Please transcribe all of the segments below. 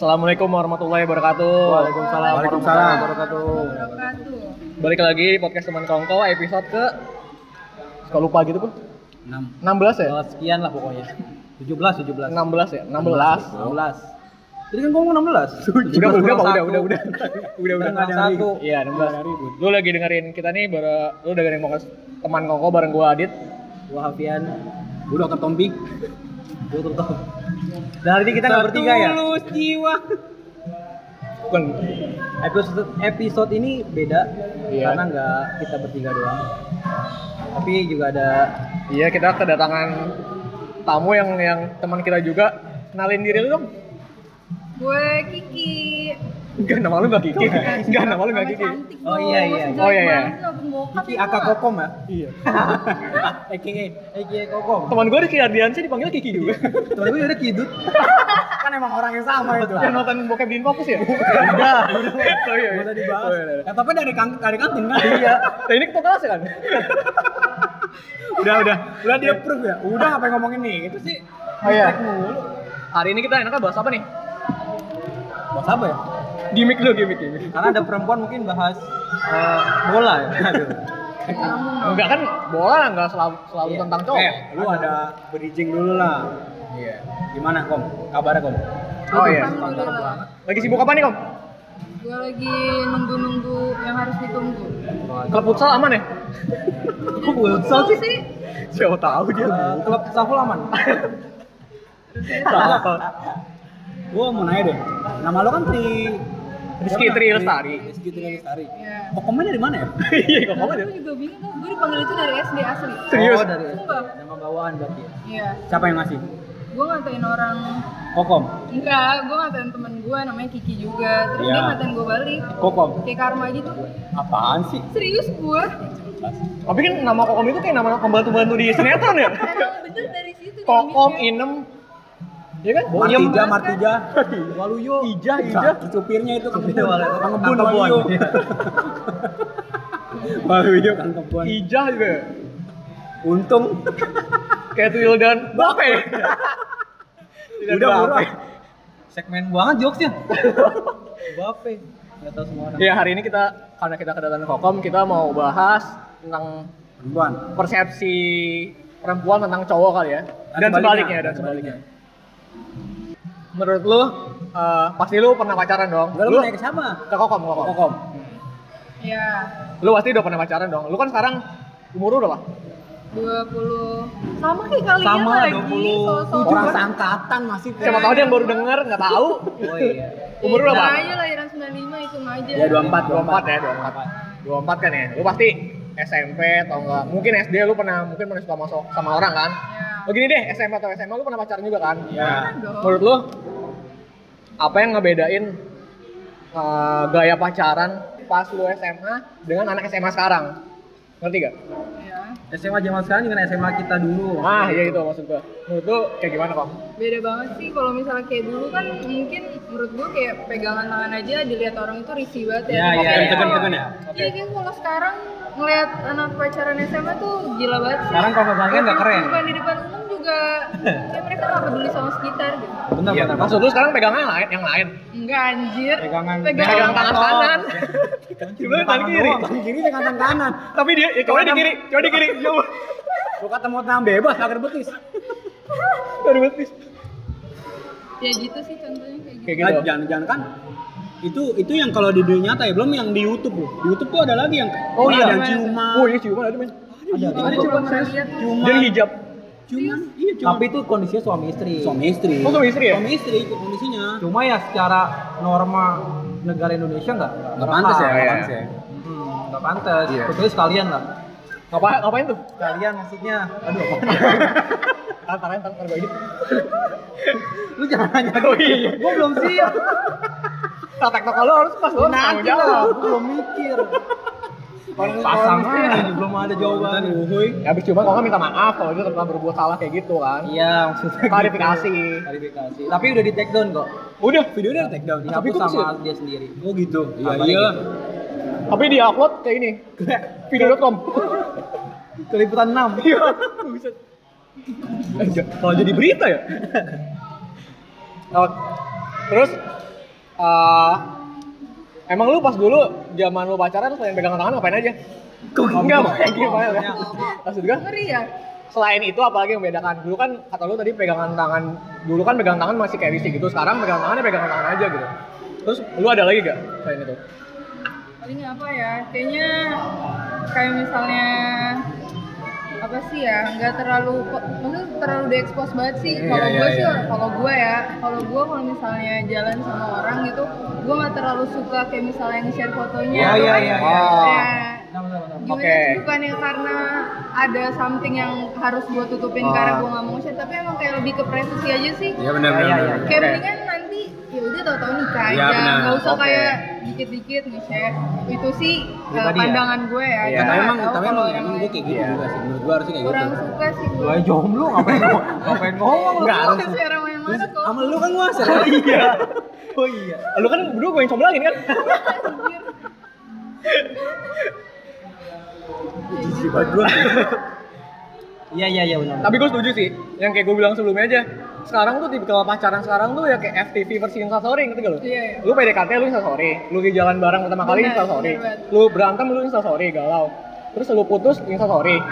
Assalamualaikum warahmatullahi wabarakatuh. Waalaikumsalam Waalaikumsalam. wabarakatuh. Balik lagi di podcast teman Kongko episode ke suka lupa gitu pun. 6. 16 ya? Oh, sekian lah pokoknya. 17, 17. 16 ya? 16. 16. Tadi kan ngomong 16. Udah, udah, Pak, udah, udah, udah. Udah, udah. Kurang satu. Iya, 16. Lu lagi dengerin kita nih baru lu dengerin podcast teman Kongko bareng gua Adit. Gua Hafian. Gue dokter Tompi. Gua tutup. Dan ini kita nggak bertiga ya? Tulus jiwa. Bukan. Episode episode ini beda Iya. karena nggak kita bertiga doang. Tapi juga ada Iya, kita kedatangan tamu yang yang teman kita juga. Kenalin diri lu dong. Gue Kiki. Enggak, nama lu enggak Kiki. Enggak, nama lu enggak Namanya Kiki. Oh, iya, iya. Oh, iya, iya. Kiki ya, Aka. Kokom ya? Iya. AKA AKA Kokom. Teman gue Rizky Ardiansyah dipanggil Kiki juga. Temen gue udah kidut. kan emang orang yang sama itu. Yang nonton bokep di Infocus ya? Udah, Oh iya. udah dibahas. Oh, iya, iya. Ya, tapi dari, dari kantin kan? Iya. Nah, ini ketua kelas ya kan? udah, udah. Udah dia approve ya? Udah apa yang ngomongin nih? Itu sih. Oh iya. Hari ini kita enaknya bahas apa nih? Bahas apa ya? Gimik dulu, gimik, gimik. Karena ada perempuan mungkin bahas eh, bola ya. Aduh. Enggak kan bola enggak selalu selalu Iya. tentang cowok. Eh, lu ada bridging dulu lah. Iya. Gimana, Kom? Kabarnya, Kom? Oh iya. Alhamdulillah. Lagi sibuk apa nih, Kom? Gue lagi nunggu-nunggu yang harus ditunggu. Klub futsal aman ya? Kok futsal Tahu sih? Siapa tahu dia. Eh, Klub Saful aman. Apa? Gua mau nanya deh. Nama lu kan Tri Rizky? Tri Lestari. Rizky Tri Lestari. Iya. Kokomnya dari mana ya? Iya, kok kamu Aku juga bingung tuh. Gue dipanggil itu dari SD asli. Serius? Oh, dari Sumpah. nama bawaan berarti. Iya. Siapa yang ngasih? Gue ngatain orang Kokom. Enggak, gue ngatain temen gue namanya Kiki juga Terus Iya. dia ngatain gue balik Kokom. Kayak karma gitu Apaan sih? Serius gue Tapi kan nama Kokom itu kayak nama pembantu-pembantu di sinetron ya? Bener dari situ Kokom. Inem, Iya kan? Martija, banget, Martija. Waluyo. Ija, Ija. Supirnya itu kan Kebun, Kang Kebun. Waluyo. Waluyo Kang Kebun. Ija juga. ya? Untung Kayak Tuyul dan Bape. Udah Bape. murah. Segmen banget jokesnya. Bape. Gak tau semua orang. Ya hari ini kita karena kita kedatangan Kokom kita mau bahas tentang perempuan. persepsi perempuan tentang cowok kali ya dan, sebaliknya dan sebaliknya. Menurut lu eh, pasti lu pernah pacaran dong? Enggak lu lu naik siapa? ke Kokom, Kokom. Kokom. Iya Lu pasti udah pernah pacaran dong. Lu kan sekarang umur lu udah lah. 20 Sama kayak kalian Sama, lagi 20. sosok Orang seangkatan masih. Siapa tahu dia yang baru denger nggak tahu. Oh iya. Umur lu Nah apa? aja lahiran 95 itu aja Ya 24, 24 ya, 24. 24 kan ya. Lu pasti SMP atau enggak? Mungkin SD lu pernah mungkin pernah suka masuk sama orang kan? Ya. Oh gini deh, SMP atau SMA lu pernah pacaran juga kan? Ya. Menurut lu apa yang ngebedain uh, gaya pacaran pas lu SMA dengan anak SMA sekarang? Ngerti gak? SMA zaman sekarang dengan SMA kita dulu. Ah, iya itu maksud gua. Menurut lu kayak gimana kok? Beda banget sih kalau misalnya kayak dulu kan mungkin menurut gue kayak pegangan tangan aja dilihat orang itu risih banget ya. Iya, iya, kayak tegan-tegan kalau- ya? Iya, kayak kalau sekarang ngeliat anak pacaran SMA tuh gila banget sih. Sekarang kalau pegangan nggak keren. Bukan di depan umum juga kayak mereka nggak peduli sama sekitar gitu. Benar Iya, benar. maksud lu sekarang pegangan yang lain, yang lain. Enggak anjir. Pegangan- Pegang tangan otot. kanan. Coba tangan kiri. Tangan kiri dengan tangan kanan. Tapi dia, ya, coba di kiri, coba di kiri. Coba. Lu kata mau tenang bebas agar betis. Di betis. Ya gitu sih contohnya kayak gitu. Kayak gitu. jangan-jangan kan itu itu yang kalau di dunia nyata ya belum yang di YouTube loh. Di YouTube tuh ada lagi yang Oh iya, ada yang ciuman. Oh iya ciuman ada men. Ada, Oh, ada gua ciuman tuh. Ciuman. Jadi hijab. Ciuman. Iya, ciuman. Tapi itu kondisinya suami istri. suami istri. Oh suami istri ya? Suami istri itu kondisinya. Cuma ya secara norma negara Indonesia nggak Nggak pantas ya, iya. nggak pantas ya. Hmm, nggak pantas. Iya. Kecuali sekalian lah. Ngapain, ngapain tuh? Sekalian maksudnya. Aduh, apa? Antar antar gue edit. Lu jangan nanya. Oh iya. Gua belum siap. Nah, tektok lo harus pas lo Nanti lah, belum mikir. Orang- Pasang orang- aja belum ada jawaban. Uhuy. Ya habis ciuman kalau minta maaf kalau dia telah berbuat salah kayak gitu kan. Iya, maksudnya gitu. Klarifikasi. Klarifikasi. Tapi udah di take down kok. Udah. Videonya take down. Tapi kok sama bisa? dia sendiri. Oh gitu. Iya iya. gitu. Tapi di upload kayak ini. Video.com. Keliputan 6. Iya. Buset. Eh, Kalau jadi berita ya. Oh, terus eh, emang lu pas dulu zaman lu pacaran selain pegangan tangan ngapain aja? Kok Enggak, kayak ya? Maksud gua, Ngeri ya? selain itu apalagi yang membedakan? Dulu kan kata lu tadi pegangan tangan, dulu kan pegangan tangan masih kayak risih gitu, sekarang pegangan tangannya pegangan tangan aja gitu. Terus lu ada lagi gak selain itu? Paling apa ya? Kayaknya kayak misalnya apa sih ya nggak terlalu maksudnya terlalu diekspos banget sih Iya, kalau iya, gue iya. sih kalau gue ya kalau gue kalau misalnya jalan sama orang gitu gue nggak terlalu suka kayak misalnya fotonya Gue iya, kan iya, iya. ya, Benar, benar, benar. gimana Oke. sih bukannya karena ada something yang harus gue tutupin Oh. karena gue nggak mau share tapi emang kayak lebih ke privacy aja sih Iya benar Iya, benar. iya, iya. kayak mendingan ya udah tahu-tahu nikah Iya, aja benar. nggak usah Oke. kayak dikit-dikit nge-share itu sih uh, Pribadi ya? pandangan gue ya Iya. Cuma Tapi nggak emang tahu tapi emang orang emang gue kayak gitu Iya. juga sih. Menurut gue harusnya kayak kurang gitu. suka sih gue Gue jomblo ngapain ngomong? Ngapain ngomong Gue harus. nge-share sama yang mana kok Sama lu kan gua share. Oh iya. Oh iya. Lu kan berdua gue yang comblangin kan? Anjir. Jijik banget gua. Iya iya iya benar. Tapi gue setuju sih, yang kayak gue bilang sebelumnya aja. Sekarang tuh tipikal pacaran sekarang tuh ya kayak FTV versi instastory ngerti gak lu? Iya, iya. Lu PDKT lu instastory, lu di jalan bareng pertama kali instastory, lu berantem lu instastory galau, terus lu putus instastory.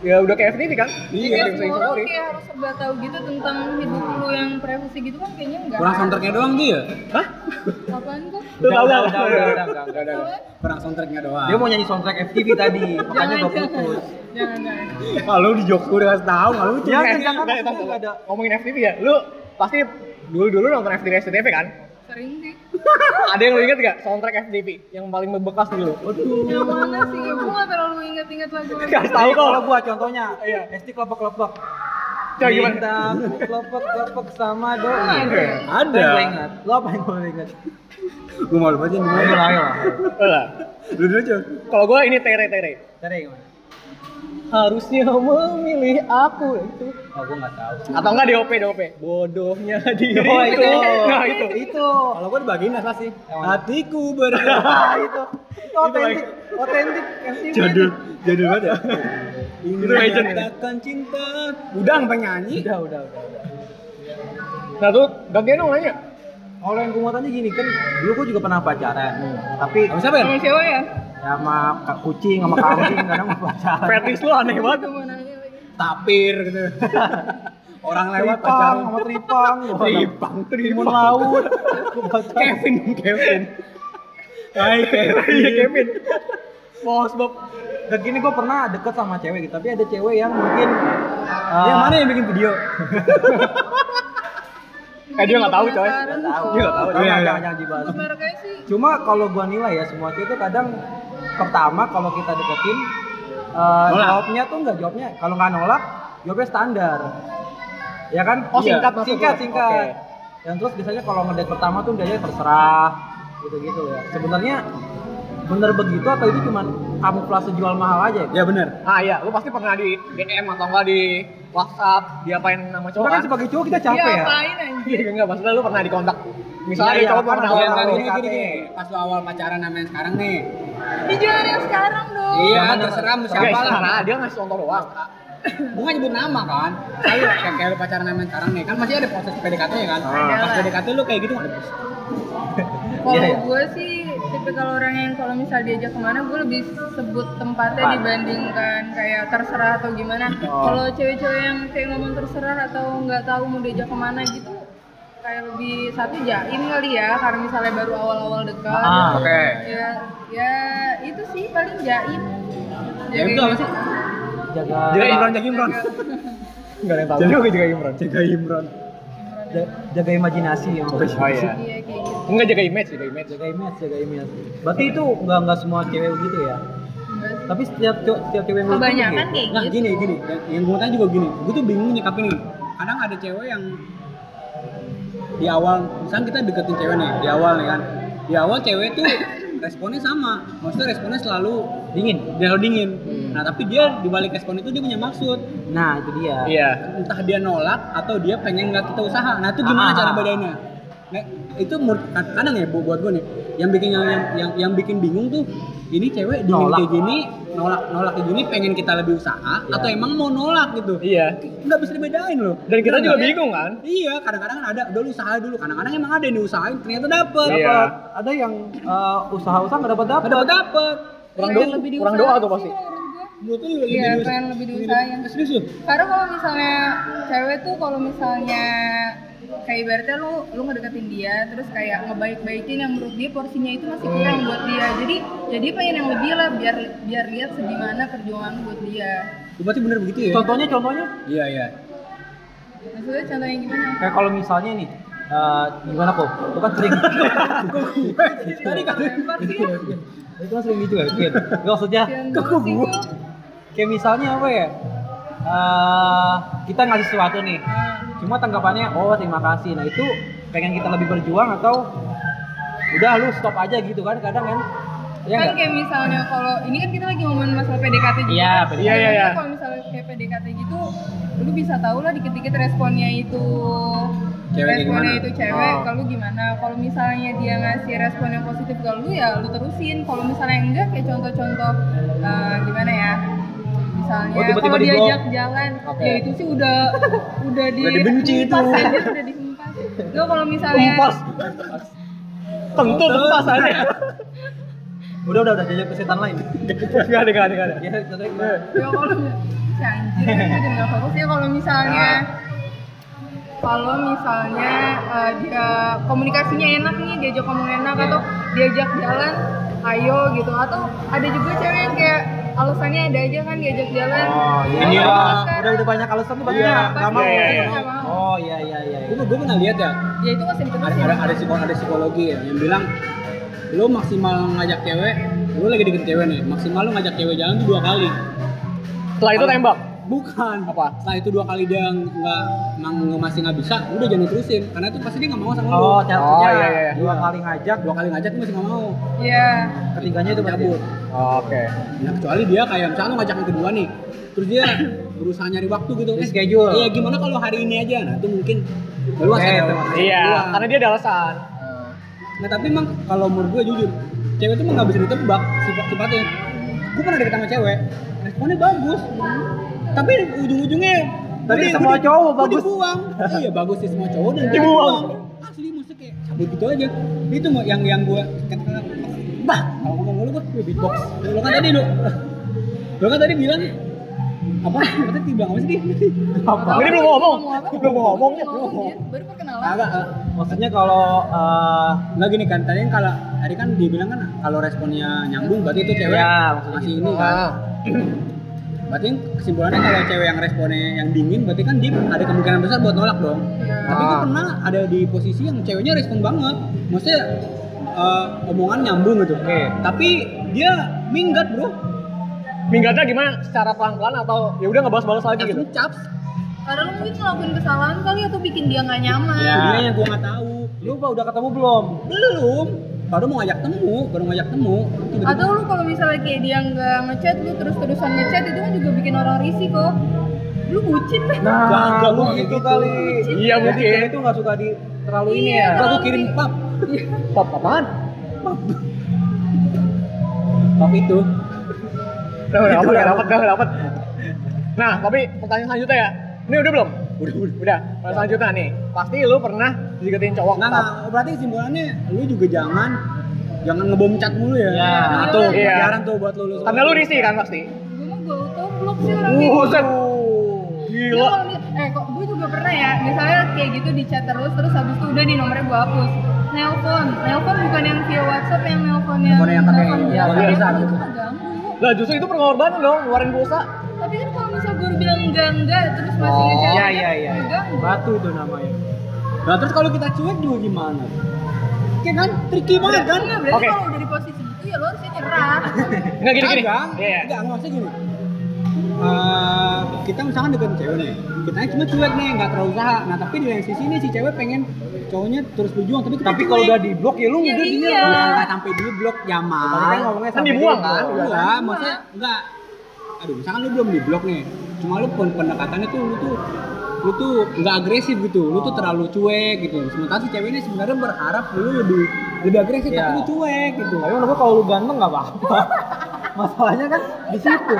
Ya udah kayak FTV kan? Iya, Iya, semua orang kayak harus serba tahu gitu tentang hidup lu yang privacy gitu kan kayaknya enggak. Kurang soundtracknya doang dia. Hah? Apaan tahu Udah, udah, udah, udah, udah, udah. Udah? Kurang soundtracknya doang. Dia mau nyanyi soundtrack FTV tadi, makanya jangan. putus. Jangan, jangan. Kalau di jokes gua udah kasih tahu, lucu. Jangan, Eh, jangan, ada. Ngomongin FTV ya, lu pasti dulu-dulu nonton FTV SCTV kan? Sering sih. Ada yang lu inget gak soundtrack FTV yang paling membekas dulu? Yang mana sih? Gue gak terlalu inget-inget lagu tahu Tahu kok. kalau gua contohnya, Iya. SD kelopak-kelopak. Coba gimana? Kelopak-kelopak sama doi. Ada. Ada. Gue ingat. Lo apa yang gue ingat? Gua malu banget Ayo lah, ayo lah. Lah. Lu dulu aja. Kalau gue ini tere-tere. Cari gimana? Harusnya memilih aku itu. Oh, gue nggak tahu. Atau enggak DOP DOP. Bodohnya diri. Oh, itu. Nah, itu. Itu. Kalau gua dibagiin apa sih? Hatiku bergerak. Itu. Itu otentik, otentik. Jadul, jadul banget ya. Itu legend. Katakan cinta. Udah ngapain nyanyi? Udah, udah, udah. udah. Nah tuh gantian dong nanya. Kalau yang gue mau tanya gini kan, dulu gue juga pernah pacaran. Tapi Sama siapa ya? Sama siapa ya? ya sama kucing, sama kambing, kadang mau pacaran. Fetish lu aneh banget. Lagi. Tapir gitu. Orang lewat Tripang, pacaran. sama tripang. Tripang, tripang. laut. Kevin, Kevin. Hai Kevin. Iya Kevin. Bos Bob. Dan gini gue pernah deket sama cewek gitu, tapi ada cewek yang mungkin uh, Yang mana yang bikin video? Eh dia nggak tahu coy. Dia nggak tahu. Jangan, Iya, iya. jangan, dibahas. Cuma kalau gua nilai ya semua itu kadang pertama kalau kita deketin uh, jawabnya tuh enggak jawabnya kalau nggak nolak jawabnya standar. Ya kan? Oh, singkat maksud Singkat, lu? singkat. Oke. Dan terus biasanya kalau ngedate pertama tuh dia terserah gitu-gitu ya. Sebenarnya bener begitu atau itu cuman kamuflase jual mahal aja ya? Ya benar. Ah iya, lu pasti pernah di DM atau enggak di WhatsApp diapain nama cowok kan sebagai cowok kita capek Iya, ya. apain anjir? Iya enggak, maksudnya lu pernah di kontak. Misalnya Iya, ada iya, cowok pernah Iya, awal kan tahu. gini gini gini. Pas lu awal pacaran sama yang sekarang nih. Di jangan yang sekarang dong. Iya, Jangan terserah Siapa lah? lah. dia ngasih contoh doang. Gue nggak nyebut nama kan. Kayak kayak kayak lu pacaran sama yang sekarang nih. Kan masih ada proses PDKT ya kan. Ah. Pas PDKT lu kayak gitu nggak ada. Kalau Iya, iya. gue sih tipe kalau orang yang kalau misal diajak ke mana gue lebih sebut tempatnya Tempat. dibandingkan kayak terserah atau gimana. Oh. Kalau cewek-cewek yang kayak ngomong terserah atau nggak tahu mau diajak ke mana gitu kayak lebih satu jaim kali ya karena misalnya baru awal-awal dekat. Ah, Oke. Ya ya itu sih paling jaim. Jaim itu apa sih? Jaga Jaga Imron, jaga Imron. Enggak ada yang tahu. Jadi gue juga Imron. Jaga Imron. ja- jaga imajinasi yang Oh iya. Iya kayak gitu. Enggak jaga image, jaga image. jaga image, jaga image. Berarti itu nggak nggak semua cewek begitu ya? Enggak. Tapi setiap setiap cewek yang Kebanyakan kayak Nah gitu. gini gini, yang, gue tanya juga gini, gue tuh bingung nyikapin nih. Kadang ada cewek yang di awal, misalnya kita deketin cewek nih, di awal nih kan, di awal cewek tuh responnya sama, maksudnya responnya selalu dingin. dia selalu dingin. Hmm. Nah tapi dia di balik respon itu dia punya maksud, Nah itu dia. Iya. entah dia nolak atau dia pengen ngeliat kita usaha. Nah itu gimana Ah. cara bedainnya? Nah, itu menurut- kadang ya bu- buat gue nih, yang bikin yang yang yang, yang bikin bingung tuh ini cewek dingin Nolak. kayak gini nolak nolak kayak gini pengen kita lebih usaha Iya. atau emang mau nolak gitu Iya. nggak bisa dibedain loh Dan kita Bener juga nggak? bingung kan? iya kadang-kadang kan ada udah lu usaha dulu kadang-kadang emang ada yang diusahain ternyata dapet Iya. Dapat. Ada yang eh, usaha-usaha nggak dapat dapat. nggak dapet dapet Kurang doa, lebih kurang doa tuh pasti. menurut lu lebih Iya, pengen lebih diusahain. serius Karena kalau misalnya cewek tuh kalau misalnya kayak ibaratnya lu lu ngedeketin dia terus kayak ngebaik-baikin yang menurut dia porsinya itu masih kurang buat dia. Jadi jadi pengen yang lebih lah biar biar lihat segimana perjuangan buat dia. Lu berarti bener begitu ya Contohnya contohnya iya iya Maksudnya contohnya gimana? kayak kalau misalnya nih eh, gimana kok? Lu kan sering Tadi kan lempar sih. itu kan sering dicuekin. Gak maksudnya banget sih gua. kayak misalnya apa ya? Eh, kita ngasih sesuatu nih, Nah, cuma tanggapannya oh terima kasih. Nah itu pengen kita lebih berjuang atau udah lu stop aja gitu kan kadang kan? Iya kan nggak? kayak misalnya kalau ini kan kita lagi ngomongin masalah PDKT juga. Iya, kan? PDKT. Iya, iya, iya. Kalau misalnya kayak PDKT gitu, lu bisa tahu lah dikit-dikit responnya itu Cewek responnya gimana? itu cewek, Oh. kalau gimana? Kalau misalnya dia ngasih respon yang positif ke lu ya lu terusin. Kalau misalnya enggak kayak contoh-contoh eh, gimana ya? Misalnya Oh, kalau di-block. diajak jalan, Oke. ya itu sih udah udah di Udah dibenci itu. hempas aja, udah dihempas. Enggak kalau misalnya Empas. Tentu empas aja. Udah udah udah jajak kesetan lain. Gak ada, gak ada, gak ada. Ya contohnya gimana? ya kalau si anjir kan nggak fokus ya kalau misalnya kalau misalnya eh, dia komunikasinya enak nih diajak ngomong enak atau diajak jalan ayo gitu atau ada juga cewek yang kayak alasannya ada aja kan diajak jalan Oh iya. Ini Udah, lah. udah udah banyak alasan tuh berarti Iya, nggak nggak mau. iya, iya, iya. Oh iya iya iya. iya. gue pernah lihat ya ya itu masih ada diterusin ada ada psikolog ada psikologi ya yang bilang lu maksimal ngajak cewek lu lagi deket cewek nih maksimal lu ngajak cewek jalan tuh dua kali Setelah itu tembak. Bukan Apa? setelah itu dua kali dia nggak nggak masih nggak bisa udah jangan terusin karena itu pasti dia nggak mau sama lu Oh, caranya Oh, iya, iya, iya. dua kali ngajak, dua kali ngajak tuh masih nggak mau ya ketiganya itu berarti. cabut Oke. nah kecuali dia kayak misalnya lu ngajak yang kedua nih terus dia berusaha nyari waktu gitu Di schedule. iya gimana kalau hari ini aja nah itu mungkin luas Oke, ada itu. teman Iya, kedua. karena dia ada alasan. Nah tapi emang kalau menurut gue jujur, cewek tuh emang nggak bisa ditebak sifat-sifatnya. Gue pernah deket sama cewek, responnya bagus. Tapi ujung-ujungnya Tapi semua di- cowok bagus. dibuang. iya bagus sih semua cowok dan Dibuang. Asli maksudnya kayak cabut gitu aja. Itu mau yang yang gue katakan bah kalau ngomong mulu gue beatbox. Lo kan tadi lo, lo kan tadi bilang apa? Tadi bilang apa sih dia? Apa? Ini belum ngomong. Belum ngomong. Belum ngomong, dia baru perkenalan Agak, eh, Maksudnya kalau eh, Nggak gini kan, tadi kan kalau tadi kan dia bilang kan kalau responnya nyambung berarti itu cewek Ya, maksudnya masih gitu. ini kan. Berarti kesimpulannya kalau cewek yang responnya yang dingin berarti kan dia ada kemungkinan besar buat nolak dong. Iya. Tapi gue Ah. pernah ada di posisi yang ceweknya respon banget. Maksudnya eh, omongan nyambung gitu. Oke. Tapi dia minggat bro. Minggatnya gimana? Secara pelan-pelan atau ya udah nggak balas-balas lagi gitu? Caps. karena lu mungkin ngelakuin kesalahan kali atau bikin dia nggak nyaman Ya. Dia yang gue nggak tahu. lu udah ketemu belum? Belum. Baru mau ngajak temu, baru ngajak temu. Tiba-tiba- Atau lu kalau misalnya kayak dia nggak ngechat lu terus-terusan ngechat itu kan juga bikin orang risih kok. Lu bucin lah. Nah, Gak, lu gua gitu gitu. kali. Iya, Jadi mungkin. cewek itu nggak suka di terlalu ini Iya. ya. Ntar gue kirim pap. Pop apaan? Pap itu. Udah, dapet, udah dapet. Nah, tapi pertanyaan selanjutnya ya. Ini udah belum? Udah, udah. Udah. Pertanyaan selanjutnya nih. Pasti lu pernah deketin cowok. Nggak, nggak. Berarti kesimpulannya lu juga jangan jangan ngebom cat mulu ya. Ya. Nah, tuh Iya. pelajaran tuh buat lu. lu Karena lu risih kan pasti. Gue mah gue auto blok sih orang Buset. gitu. Gila. eh kok gue juga pernah ya, misalnya kayak gitu di chat terus terus habis itu udah di nomornya gue hapus. Nelpon, nelpon bukan yang via WhatsApp yang nelpon yang Nelpon yang pakai lisan Itu gitu. Lah justru itu pengorbanan dong, ngeluarin pulsa. Tapi kan kalau misal gue udah bilang enggak enggak terus masih Oh, ngechat, Iya iya iya. ganggu. Batu itu namanya. Nah, terus kalau kita cuek juga gimana? Kayak kan tricky banget kan? Enggak, berarti Oke. kalau udah di posisi itu ya lo harusnya nyerah. Enggak gini-gini. Kagak. Iya, iya. Enggak, maksudnya gini. Eh, kita misalkan deketin cewek nih, kita cuma cuek nih, nggak terlalu usaha. Nah tapi di lain sisi nih si cewek pengen cowoknya terus berjuang, tapi kita Tapi kalau udah di blok ya lu Ya udah iya. gini. Ya, nggak sampai di blok ya Tadi kan mal. ngomongnya Kan sampai dibuang di kan? Enggak, maksudnya enggak. Aduh, misalkan lu belum di blok nih. Cuma lu pen- pendekatannya tuh lu tuh lu tuh nggak agresif gitu, lu tuh terlalu cuek gitu. Sementara si cewek ini sebenarnya berharap lu lebih lebih agresif Iya. tapi lu cuek gitu Tapi menurut gua kalau lu ganteng nggak apa-apa. Masalahnya kan di situ.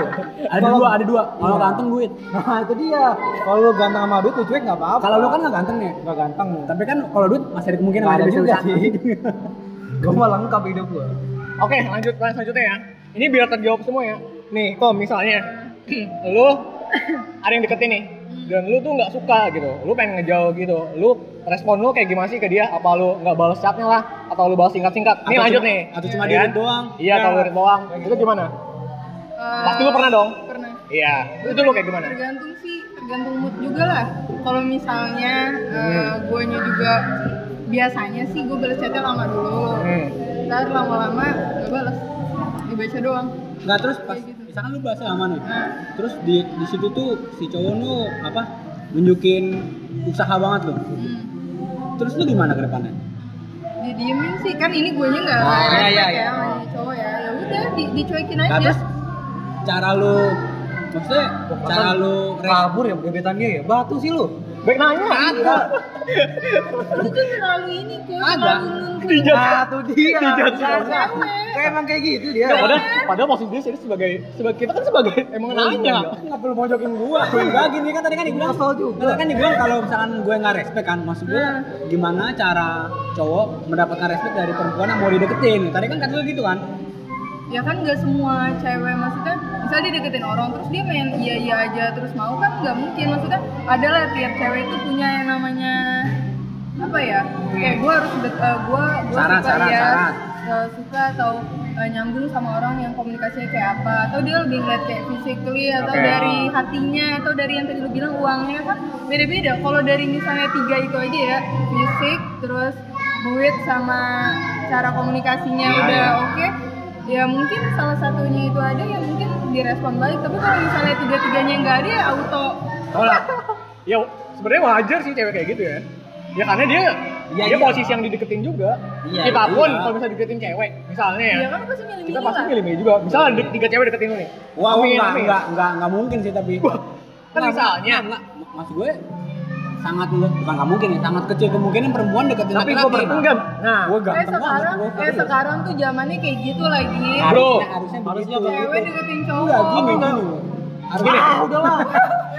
ada Kalau- dua ada dua kalau Iya. ganteng duit Nah itu dia. Kalau lu ganteng sama duit, lu cuek nggak apa-apa. kalau lu kan nggak ganteng nih nggak ganteng. tapi kan kalau duit masih ada kemungkinan ada bisa juga usaha. sih. Gua mah lengkap hidup gua. Oke, lanjut lanjut selanjutnya ya. Ini biar terjawab semua ya. Nih, kok misalnya lu ada yang deketin nih dan lu tuh nggak suka gitu, lu pengen ngejauh gitu, lu respon lu kayak gimana sih ke dia? Apa lu nggak balas chatnya lah, atau lu balas singkat-singkat? Nih Atau lanjut cuma- nih. atau cuma Ya di kan? read doang Iya, kalau read doang. Itu gimana? Eh, Pasti lu pernah dong? Pernah. Iya. Itu lu kayak gimana? Tergantung sih, tergantung mood juga lah. Kalau misalnya uh, Hmm. guanya juga biasanya sih gue balas chatnya lama dulu. Hmm. Ntar lama-lama gak balas, dibaca doang. Nggak terus pas gitu. misalkan lu bahasa lama nih Nah, terus di di situ tuh si cowok lu apa nunjukin usaha banget lu hmm. terus lu gimana ke depannya didiemin sih kan ini gue nya nggak Oh, respect iya, iya, ya iya. sama ini cowok ya ya udah di, dicuekin Nah, aja terus cara lu maksudnya cara lu kabur ya gebetan dia ya. Batu sih lu. Baik nanya. Lu tuh terlalu ini kok Ada. Dijat. Nah, tuh dia. Dijat. Kayak kayak emang kayak gitu dia. Nggak, padahal, padahal maksud dia sih sebagai, sebagai kita kan sebagai emang nanya. nggak perlu mojokin gua enggak gini kan tadi kan dibilang Kesel juga. tadi kan dibilang kalau misalkan gue nggak respect kan maksud gue gimana cara cowok mendapatkan respect dari perempuan yang mau dideketin tadi kan kata lu gitu kan ya kan nggak semua cewek maksudnya misalnya dia deketin orang terus dia main iya iya aja terus mau kan nggak mungkin maksudnya adalah tiap cewek itu punya yang namanya apa ya kayak gue harus dek, eh, gua gua Syarat, suka syarat, ya syarat. eh, suka atau eh, nyambung sama orang yang komunikasinya kayak apa atau dia lebih ngeliat kayak physically atau Oke. dari hatinya atau dari yang tadi lu bilang uangnya kan beda-beda kalau dari misalnya tiga itu aja ya fisik terus duit sama cara komunikasinya Iya, udah iya. oke ya mungkin salah satunya itu ada ya mungkin direspon baik tapi kalau misalnya tiga tiganya nggak ada ya auto Tolak. ya sebenarnya wajar sih cewek kayak gitu ya. Ya karena dia Iya, dia iya. posisi yang dideketin juga. Iya, kita pun iya. kalau misalnya deketin cewek, misalnya ya. ya kan pasti milih-milih kita pasti lah. milih-milih juga. Misalnya ada tiga cewek deketin lu nih. wah amin. enggak enggak enggak mungkin sih tapi Kan Nggak, misalnya. enggak, enggak. maksud gue sangat bukan nggak mungkin ya sangat kecil kemungkinan perempuan deketin Tapi gue pernah enggak. Nah, gue Eh ganteng sekarang, banget eh sekarang tuh zamannya kayak gitu lagi. Bro. harusnya harusnya Harusnya begitu. Cewek deketin cowok. enggak gini enggak. gini harus Gini. Ah, udahlah.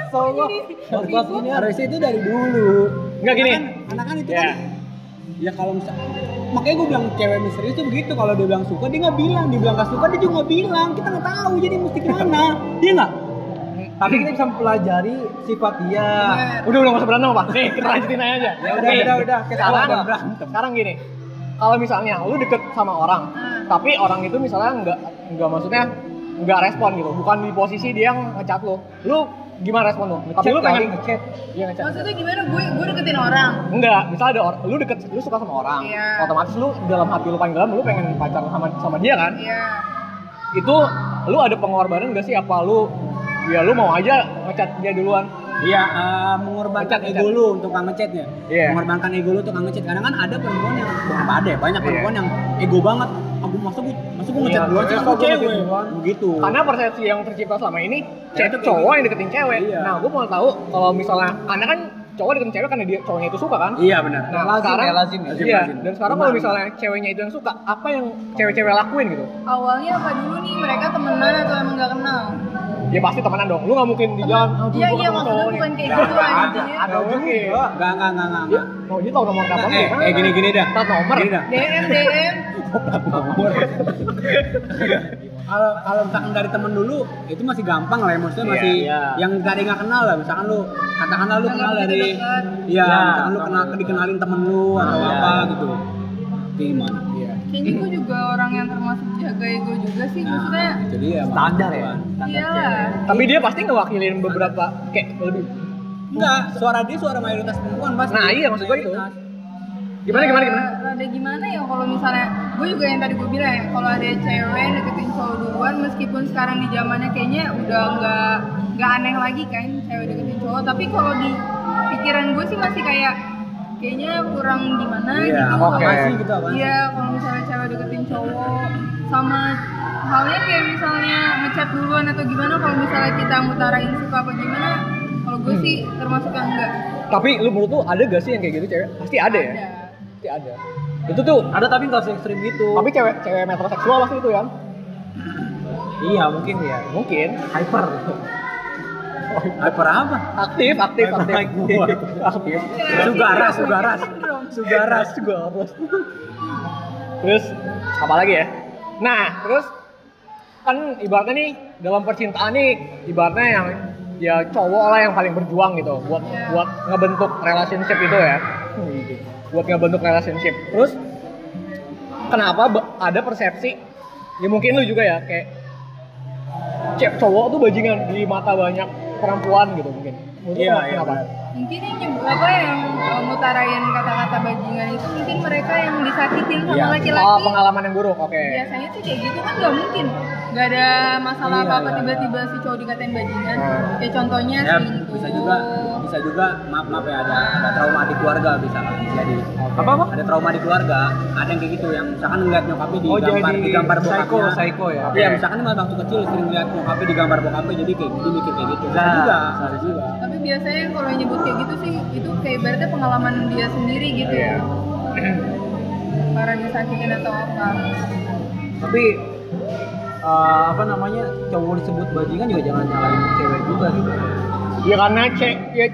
Soalnya podcast ini harus harusnya itu dari dulu Enggak gini. Karena kan, itu Ya. kan ya kalau misal makanya gue bilang cewek misterius tuh begitu kalau dia bilang suka dia nggak bilang dia bilang nggak suka dia juga nggak bilang kita nggak tahu jadi mesti gimana dia nggak Tapi kita bisa mempelajari sifat dia. Bener. udah udah nggak usah berantem apa? Nih, kita lanjutin aja. Ya udah, Nih, udah, udah. Kita Sekarang, berantem. sekarang gini. Kalau misalnya lu deket sama orang, Hmm. tapi orang itu misalnya nggak nggak maksudnya nggak respon gitu, bukan di posisi dia yang ngechat lu. Lu gimana respon lu? Tapi lu pengen ngechat. Iya ngechat. Maksudnya gimana? Gue gue deketin orang. Enggak, misalnya ada orang, lu deket, lu suka sama orang, Iya. otomatis lu dalam hati lu paling dalam, lu pengen pacaran sama sama dia kan? Iya. Itu lu ada pengorbanan gak sih? Apa lu, ya lu mau aja ngechat dia duluan? Iya, eh, mengorbankan ego lu untuk nggak ngechatnya. Iya. Mengorbankan ego lu untuk nggak ngechat. Kadang kan ada perempuan yang bukan ada, ya, banyak Iya. perempuan yang ego banget. Aku masa gue, masa gue ngechat duluan iya, cewek. duluan? Begitu. Karena persepsi yang tercipta selama ini, Ya, cewek itu cowok yang deketin cewek. Iya. Nah, gue mau tahu kalau misalnya, karena kan cowok deketin cewek karena dia cowoknya itu suka kan? Iya benar. Nah, Lazim sekarang, ya, lazim ya. Lazim, iya. lazim. Dan sekarang kalau misalnya ceweknya itu yang suka, apa yang cewek-cewek lakuin gitu? Awalnya apa dulu nih? Mereka temenan atau emang gak kenal? Ya pasti temenan dong. Lu nggak mungkin di jalan. "Ah, gua Iya iya maksudnya cowok nih." bukan kayak Nggak gitu ada, anjing. Ada Nggak mungkin. juga. Enggak, enggak, enggak, enggak. Ya, mau dia tahu nomor telepon eh, eh, gini gini dah. Plat nomor. Gini dah. DM DM. Nomor. Kalau kalau misalkan dari temen dulu itu masih gampang lah ya maksudnya Iya, masih iya. yang dari nggak kenal lah misalkan lu katakanlah lu kenal nggak dari iya Iya. misalkan lu kenal dikenalin temen lu atau Iya. apa gitu gimana. Kayaknya gue juga orang yang termasuk jaga ego juga sih. Maksudnya nah, itu dia Standar ya. Standar iyalah. Tapi dia pasti ngewakilin beberapa kayak lebih. enggak suara dia suara mayoritas perempuan pasti Nah, iya, maksud gua itu. Gimana gimana gimana? Eh, Ada gimana ya kalau misalnya gue juga yang tadi gue bilang ya kalau ada cewek deketin cowok duluan meskipun sekarang di zamannya kayaknya udah nggak nggak aneh lagi kan cewek deketin cowok tapi kalau di pikiran gue sih masih kayak kayaknya kurang gimana Iya, gitu apa kalau- sih gitu apa? Iya, kalau misalnya cewek deketin cowok sama halnya kayak misalnya ngechat duluan atau gimana kalau misalnya kita mutarain suka apa gimana kalau gue Hmm. sih termasuk yang enggak Tapi lu menurut lu ada gak sih yang kayak gitu cewek? Pasti ada, ya? ada Pasti ada. Itu tuh Ada tapi nggak ekstrim gitu. tapi cewek cewek metroseksual pasti itu ya. iya mungkin ya. Mungkin Hyper. Hyper apa? aktif, aktif, aktif. Aktif. aktif. Sugaras, sugaras. Sugaras. Sugaras. Terus apa lagi ya? Nah, terus kan ibaratnya nih dalam percintaan nih ibaratnya yang ya cowok lah yang paling berjuang gitu buat Iya. buat ngebentuk relationship itu ya. Buat ngebentuk relationship. Terus kenapa ada persepsi ya mungkin lu juga ya kayak cewek cowok tuh bajingan di mata banyak perempuan gitu mungkin. Lu Iya, kenapa? iya, kenapa? mungkin yang nyebut apa yang uh, ngutarain kata-kata bajingan itu mungkin mereka yang disakitin sama Iya. laki-laki Oh, pengalaman yang buruk. Oke. biasanya sih kayak gitu kan nggak mungkin nggak ada masalah Iya, apa-apa iya. tiba-tiba si cowok dikatain bajingan Hmm. kayak contohnya Ya, selingkuh bisa juga bisa juga maaf maaf ya ada ada trauma di keluarga bisa jadi Apa apa? ada trauma di keluarga ada yang kayak gitu yang misalkan ngeliat nyokapnya Oh digambar jadi digambar psycho, bokapnya psycho ya. Iya, misalkan dia waktu kecil sering lihat nyokapnya digambar bokapnya jadi kayak jadi mikir kayak gitu. Bisa Nah, juga, bisa juga. tapi biasanya kalau nyebut kayak gitu sih itu kayak berarti pengalaman dia sendiri gitu Iya. ya karena disakitin atau apa Tapi eh, apa namanya cowok disebut bajingan juga jangan nyalain cewek juga gitu. Ya karena cek ya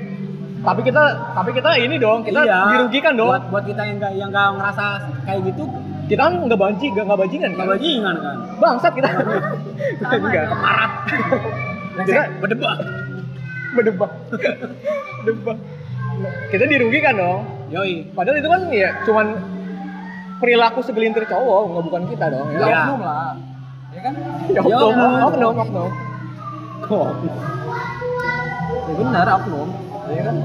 tapi kita tapi kita ini dong kita Iya. dirugikan dong. Buat buat kita yang nggak yang nggak ngerasa kayak gitu, Kita kan nggak banci nggak nggak bajingan kan? nggak bajingan kan. Bangsat kita. Dong. Keparat. kita Berdebak. berdebak. Berdebak. Kita dirugikan dong. Yoi. Padahal itu kan ya cuman perilaku segelintir cowok, nggak bukan kita dong. Ya, Ya, Iya. oknum lah. Ya kan? ya Ya, oknum, oknum. oknum, oknum. Kok? Ya benar oknum. Ya kan?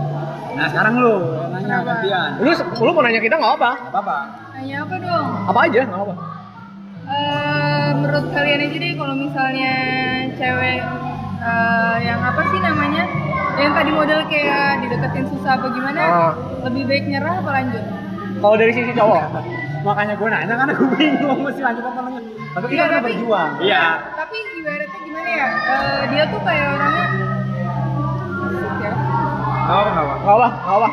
Nah sekarang lu yang nanya Kenapa? gantian. Lu lu mau nanya kita nggak apa? Gak apa-apa. Tanya apa dong? Apa aja nggak apa. Eh, menurut kalian aja deh kalau misalnya cewek eh, yang apa sih namanya yang tadi model kayak dideketin susah apa gimana Ah. lebih baik nyerah apa lanjut Kalau dari sisi cowok, Makanya gue nanya karena gue bingung mesti lanjut apa nanya. Tapi Iya, kita kan tapi- berjuang. Iya. tapi ibaratnya gimana ya Eh, dia tuh kayak orangnya ya Tahu nggak apa? nggak apa, nggak apa.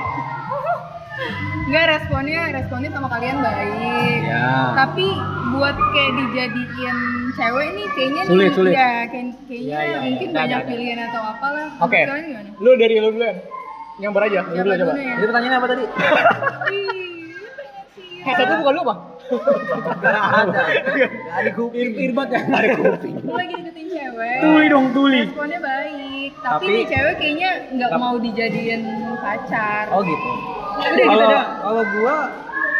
nggak responnya responnya sama kalian baik Ya. tapi buat kayak dijadiin cewek nih kayaknya Sulit, nih, sulit. ya kayak, kayaknya Iya, iya, mungkin iya. Ada, banyak ada. pilihan atau apalah Oke. Gimana? Lu dari lu dulu yang ber aja, lu dulu coba. ya? Jadi pertanyaannya apa tadi? Ih, pengen sih. Bukan lu apa? Gak ada. Gak ada kuping. Irbat ya. Ada kuping. Lagi deketin cewek Tuli dong tuli. responnya baik tapi, Tapi- nih cewek kayaknya nggak mau dijadiin pacar Oh gitu. Udah gitu Kalau gua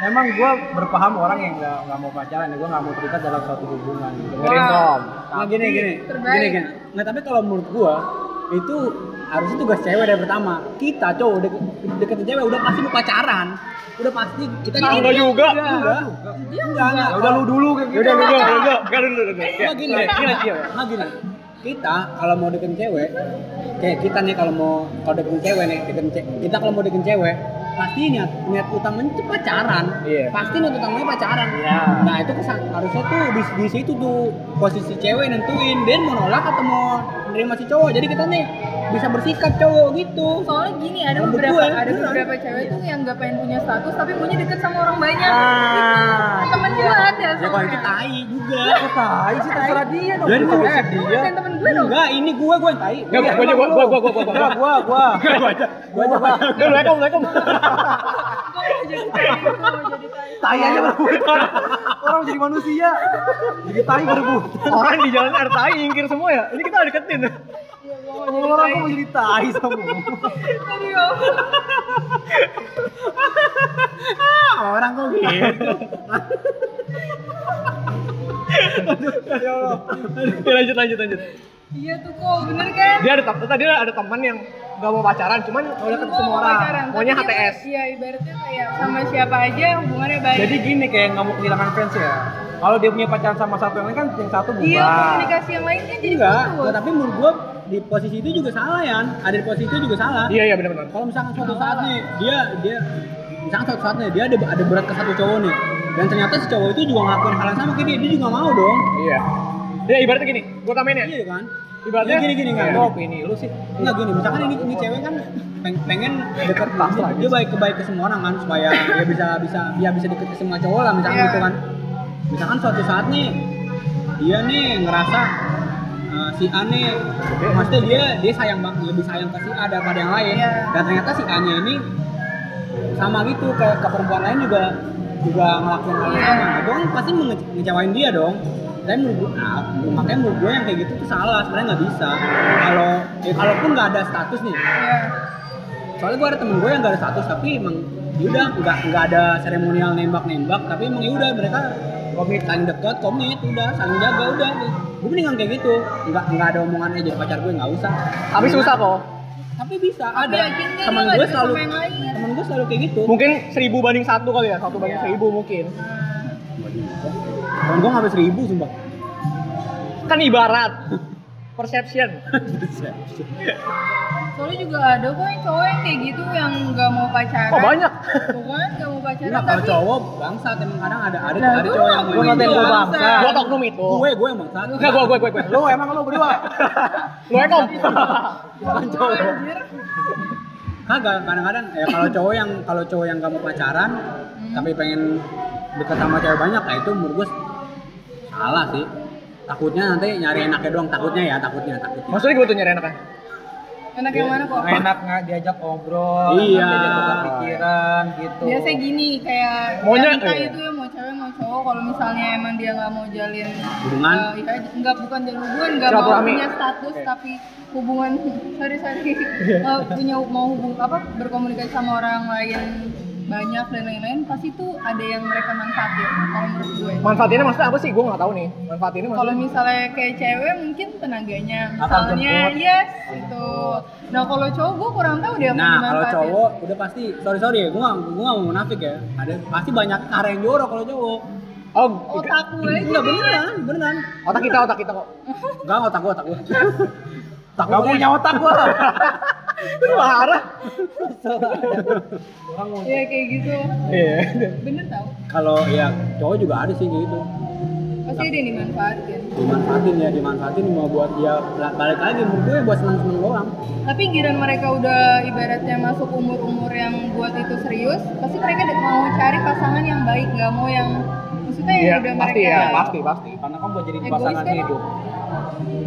emang gua berpaham orang yang nggak nggak mau pacaran ya gua nggak mau terikat dalam suatu hubungan. Dengerin. Tom. Nah gini gini, Terbaik. gini gini. Nah tapi kalau menurut gua itu harusnya tugas cewek dari pertama. Kita cowok deket, deketin cewek udah pasti mau pacaran. Udah pasti kita Ah, enggak juga. Enggak. Enggak. Enggak. Ya udah lu dulu kayak Ya udah lu dulu, lu dulu. Enggak dulu dulu. Enggak gini, gini, nah gini. Kita kalau mau deketin cewek, kayak kita nih kalau mau kalau deketin cewek nih, deketin ce- kita kalau mau deketin cewek, pasti niat niat utamanya itu pacaran. Iya. Pasti niat utamanya pacaran. Iya. Nah itu kesan, harusnya tuh di, di situ tuh posisi cewek nentuin dia mau nolak atau mau nerima si cowok. Jadi kita nih bisa bersikap cowok gitu. soalnya gini ada Menurut beberapa gue, ada beberapa cewek tuh yang nggak pengen punya status tapi punya deket sama orang banyak Ah, itu temen gue ada Ya kalau soalnya itu tai juga. Kok tai sih terserah dia dong. Jadi Bukan gua- Lu dia. temen gue dong Enggak, ini gua gua yang tai. Enggak, gua aja, gua, gua, gua, gua, gua, gua. Gua gua gua. Gua aja. Gua aja. gua aja. Assalamualaikum, Waalaikumsalam. gue mau jadi tai gue mau jadi tai aja berebutan. Orang jadi manusia. Jadi tai berebutan. Orang di jalan ada tai nyingkir semua ya. Ini kita deketin. Jadi Orang kok mau jadi tai ya Allah. Orang kok gitu. Ya lanjut lanjut lanjut. Iya tuh kok bener kan Dia ada tadi ada teman yang gak mau pacaran, cuman mau deket semua mau orang. pacaran, Maunya HTS. Iya, ibaratnya kayak sama siapa aja hubungannya baik. Jadi gini kayak nggak mau kehilangan fans ya. Kalau dia punya pacaran sama satu yang lain kan yang satu bubar. iya, komunikasi yang lain kan jadi Enggak, putus. enggak, tapi menurut gua di posisi itu juga salah ya. Ada di posisi itu juga salah. Iya iya benar-benar. Kalau misalkan suatu saat nih dia dia misalkan suatu saat nih dia ada ada berat ke satu cowok nih dan ternyata si cowok itu juga ngelakuin hal yang sama kayak dia, dia juga mau dong. Iya. Ya ibaratnya gini, gua tamain ya. Iya kan? Ibaratnya Ya, gini, gini, nggak. Lu opini lu sih. Enggak gini, misalkan ini, ini cewek kan peng- pengen deket Pasrah dia, dia baik ke baik ke semua orang kan supaya dia bisa bisa dia bisa deket ke semua cowok lah misalkan Iya. gitu kan. Misalkan suatu saat nih dia nih ngerasa uh, si A nih maksudnya dia dia sayang banget lebih sayang ke si A daripada yang lain Iya. dan ternyata si A nya ini sama gitu ke, ke perempuan lain juga juga ngelakuin hal yang Iya. sama itu kan pasti menge- ngecewain dia dong tapi menurut nah, makanya menurut gue yang kayak gitu tuh salah sebenarnya nggak bisa. Kalau ya kalaupun nggak ada status nih. Iya. soalnya gue ada temen gue yang nggak ada status tapi emang yaudah nggak nggak ada seremonial nembak nembak tapi emang yaudah mereka komit saling dekat komit udah saling jaga udah. Gue mendingan kayak gitu. Nggak nggak ada omongan eh jadi pacar gue nggak usah. Tapi susah kok. tapi bisa Tapi ada. temen gue selalu temen gue selalu kayak gitu. Mungkin seribu banding satu kali ya, satu banding seribu mungkin. Temen gue nggak seribu sumpah Kan ibarat perception. Soalnya juga ada kok yang cowok yang kayak gitu yang nggak mau pacaran. Oh banyak. Bukan nggak mau pacaran Nah, kalau tapi cowok bangsat emang kadang ada ada Nah, ada cowok yang ngakuin Lu ngatain gua bangsa. bangsa. Gua oknum itu. gue gue yang bangsat Enggak, gua gua gua gua. Lu emang lu berdua. Lu ekom. Bukan cowok. anjir. kagak kadang-kadang ya kalau cowok yang kalau cowok yang gak mau pacaran tapi pengen deket sama cewek banyak nah itu menurut gue salah sih takutnya nanti nyari enaknya doang takutnya ya takutnya takutnya Maksudnya gue tuh nyari enaknya. Enak yang mana kok? Enak nggak diajak ngobrol, Iya. diajak tukar pikiran gitu. Biasa gini kayak Maunya, ya, iya. itu ya mau cewek mau cowok kalau misalnya emang dia nggak mau jalin Hubungan? eh, ya, nggak bukan jalin hubungan nggak mau punya status Oke. tapi hubungan sorry sorry Eh, punya mau hubung apa berkomunikasi sama orang lain banyak dan lain-lain pasti tuh ada yang mereka manfaatin kalau menurut gue. Manfaatinnya maksudnya apa sih? Gue nggak tahu nih. Manfaatinnya kalau maksudnya. misalnya kayak cewek mungkin tenaganya. Misalnya yes itu nah kalau cowok gue kurang tahu dia mau nah kalau cowok udah pasti sorry sorry ya gue gak, gue gak mau munafik ya. Ada pasti banyak arah yang jorok kalau cowok. Oh, otak gue enggak beneran beneran. Otak kita, otak kita kok. enggak otak gue otak gue otak Gak punya otak gua. Marah. Orang mau ya kayak gitu. Iya. bener tau. Kalau ya cowok juga ada sih kayak gitu. Pasti ada yang dimanfaatin. Dimanfaatin ya dimanfaatin mau buat dia balik lagi gue buat senang senang doang. Tapi giran mereka udah ibaratnya masuk umur-umur yang buat itu serius pasti mereka mau cari pasangan yang baik nggak mau yang maksudnya yang Iya, udah pasti mereka ya, pasti, pasti. karena kan buat jadi Egois pasangan kan? hidup.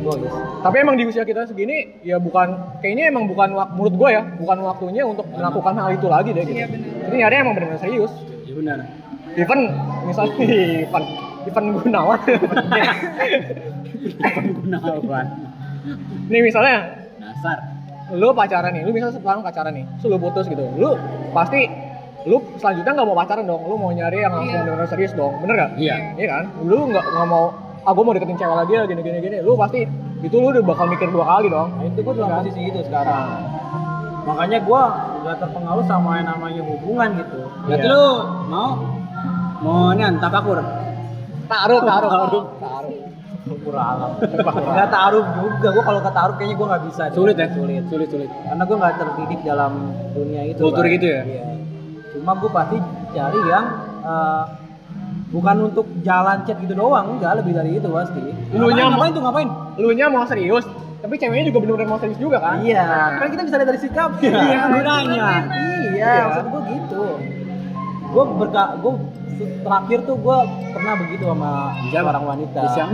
Egois. Tapi emang di usia kita segini ya bukan kayaknya emang bukan menurut gue ya, bukan waktunya untuk melakukan hal itu lagi deh gitu. iya Jadi nyari emang benar-benar serius. ya benar Even misalnya Ivan Ivan Gunawan. gunawan nih misalnya dasar lu pacaran nih, lu misalnya sekarang pacaran nih, terus lu putus gitu, lu pasti lu selanjutnya nggak mau pacaran dong, lu mau nyari yang langsung Iya. benar-benar serius dong, bener gak? Iya. Iya kan? Lu nggak nggak mau, ah gue mau deketin cewek lagi ya gini gini gini, lu pasti itu lu udah bakal mikir dua kali dong. Nah, itu gua dalam Kan? posisi itu sekarang. Makanya gua udah terpengaruh sama yang namanya hubungan gitu. berarti Iya. lu mau mau nih tapakur Taruh, taruh, Taruh. taruh. Alam. Enggak taruh juga. Gua kalau ketaruh kayaknya gua nggak bisa. deh. sulit ya Sulit. sulit sulit Karena gua nggak terdidik dalam dunia itu. Kultur gitu ya? Iya. Cuma gua pasti cari yang eh, bukan untuk jalan chat gitu doang, enggak lebih dari itu pasti. Lu nya ngapain tuh ngapain lu nya mau serius, tapi ceweknya juga benar-benar mau serius juga kan? Iya, kan kita bisa lihat dari sikap. Iya, gunanya. Iya, maksud gua gitu. Gua berka gua terakhir tuh gua pernah begitu sama Siapa? seorang wanita. siang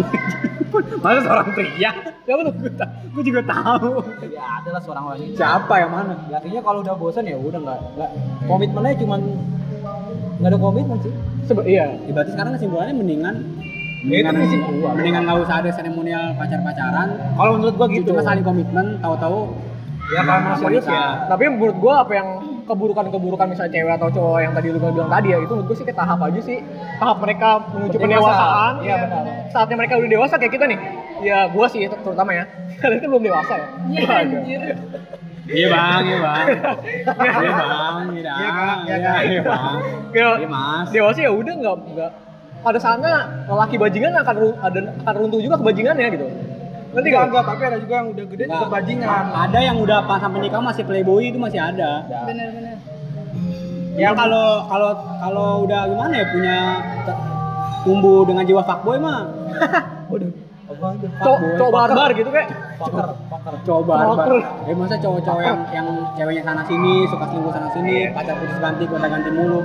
masa seorang pria Ya lu gue juga tahu Ya adalah seorang wanita. siapa yang mana Ya, artinya kalau udah bosan ya udah nggak nggak komitmennya cuman nggak ada komitmen sih. Sebe- iya. Ya, berarti sekarang kesimpulannya mendingan Ya, itu gua. mendingan nggak usah ada seremonial pacar pacaran Kalau menurut gua gitu. cuma saling komitmen tahu-tahu Ya mau serius ya. Tapi menurut gua apa yang keburukan-keburukan misalnya cewek atau cowok yang tadi lu bilang tadi ya itu menurut gua sih ke tahap aja sih. Tahap mereka menuju pendewasaan. Iya, benar. saatnya mereka udah dewasa kayak kita nih. Ya gua sih terutama ya. Kalian kan belum dewasa ya. Iya iya bang iya bang. Iya bang iya Iya, Kak. Iya, iya iya bang. Ya, iya mas. dewasa ya udah nggak nggak. Pada saatnya lelaki bajingan akan akan runtuh juga kebajingannya gitu ngerti Enggak, gak? enggak, tapi ada juga yang udah gede tetap bajingan. ada yang udah pas sampai nikah masih playboy itu masih ada Bener-bener. ya kalau kalau kalau udah gimana ya punya tumbuh dengan jiwa fuckboy mah Waduh. Apa itu? cowok cowok barbar gitu kayak Pakar, pakar. cowok barbar ya masa cowok-cowok yang yang ceweknya sana sini suka selingkuh sana sini pacar putus ganti gonta ganti mulu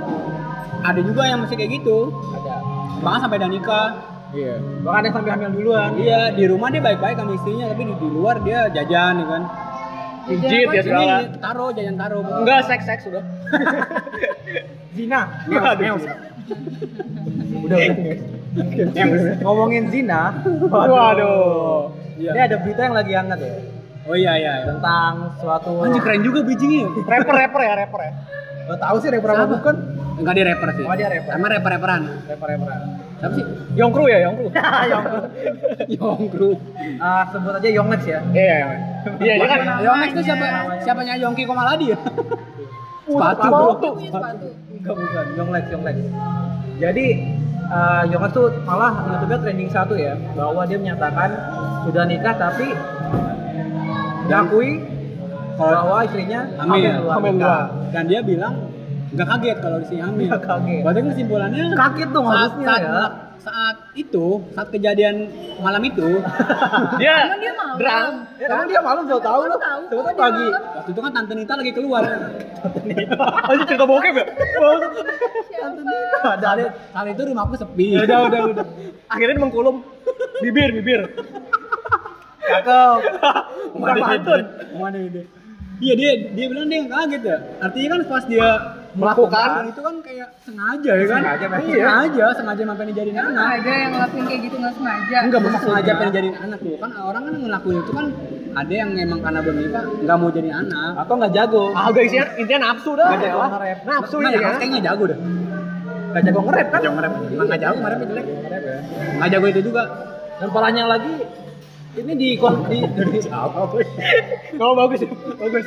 ada juga yang masih kayak gitu Ada. bahkan sampai udah nikah iya Bahkan yang sampai hamil duluan. iya di rumah dia baik-baik sama istrinya tapi di, di luar dia jajan ya kan pijit ya segala Ini taro jajan taro enggak seks seks sudah Zina. Waduh. Udah udah. Ngomongin zina. waduh Iya. Ini ada berita yang lagi hangat ya oh iya iya, iya. tentang suatu. anjir keren juga bridgingnya rapper rapper ya rapper ya Lo tahu sih rapper apa bukan? enggak dia rapper sih. Oh, dia rapper. emang rapper rapperan Rapper rapper. siapa sih? Yongkru ya Yongkru? Yongkru. Ah sebut aja Yonglex ya. iya iya iya. Dia kan Yonglex itu siapa siapanya Yongki Komaladi ya? Sepatu. sepatu. sepatu. Enggak bukan, Yonglex Yonglex. Jadi uh, Yonglex tuh malah YouTube-nya trending satu ya. Bahwa dia menyatakan sudah nikah tapi mengakui bahwa istrinya Hamil. Hamil nikah. dan dia bilang nggak kaget kalau di sini hamil Nggak kaget. berarti kesimpulannya Kaget dong saat, harusnya saat, ya. saat itu saat kejadian malam itu dia Emang dia malam? drum Ya, emang dia malam udah tahu Baru loh. tahu, Sebetulnya kok dia pagi. malam? waktu itu kan tante Nita lagi keluar aja cerita bokep ya Ada ada. saat itu rumahku sepi Ya udah udah udah akhirnya dia mengkulum bibir bibir Cakep. bukan pantun mana ide iya dia dia bilang dia nggak kaget ya artinya kan pas dia Melakukan. itu kan kayak sengaja ya kan Sengaja, iya. sengaja sengaja sampai dijadiin Emang anak ada yang ngelakuin kayak gitu nggak sengaja. enggak masa sengaja pengen jadiin anak tuh kan orang kan ngelakuin itu kan ada yang emang karena belum nikah nggak mau jadi anak Atau nggak jago. ah udah isinya intinya nafsu dah Nggak jago nge-rap. nafsu nah, ya kan kayaknya jago dah Nggak jago nge-rap kan? jago nge-rap emang nggak jago nge-rap jelek ya. nggak jago itu juga Dan parahnya lagi ini di kon di, di kalau bagus ya bagus.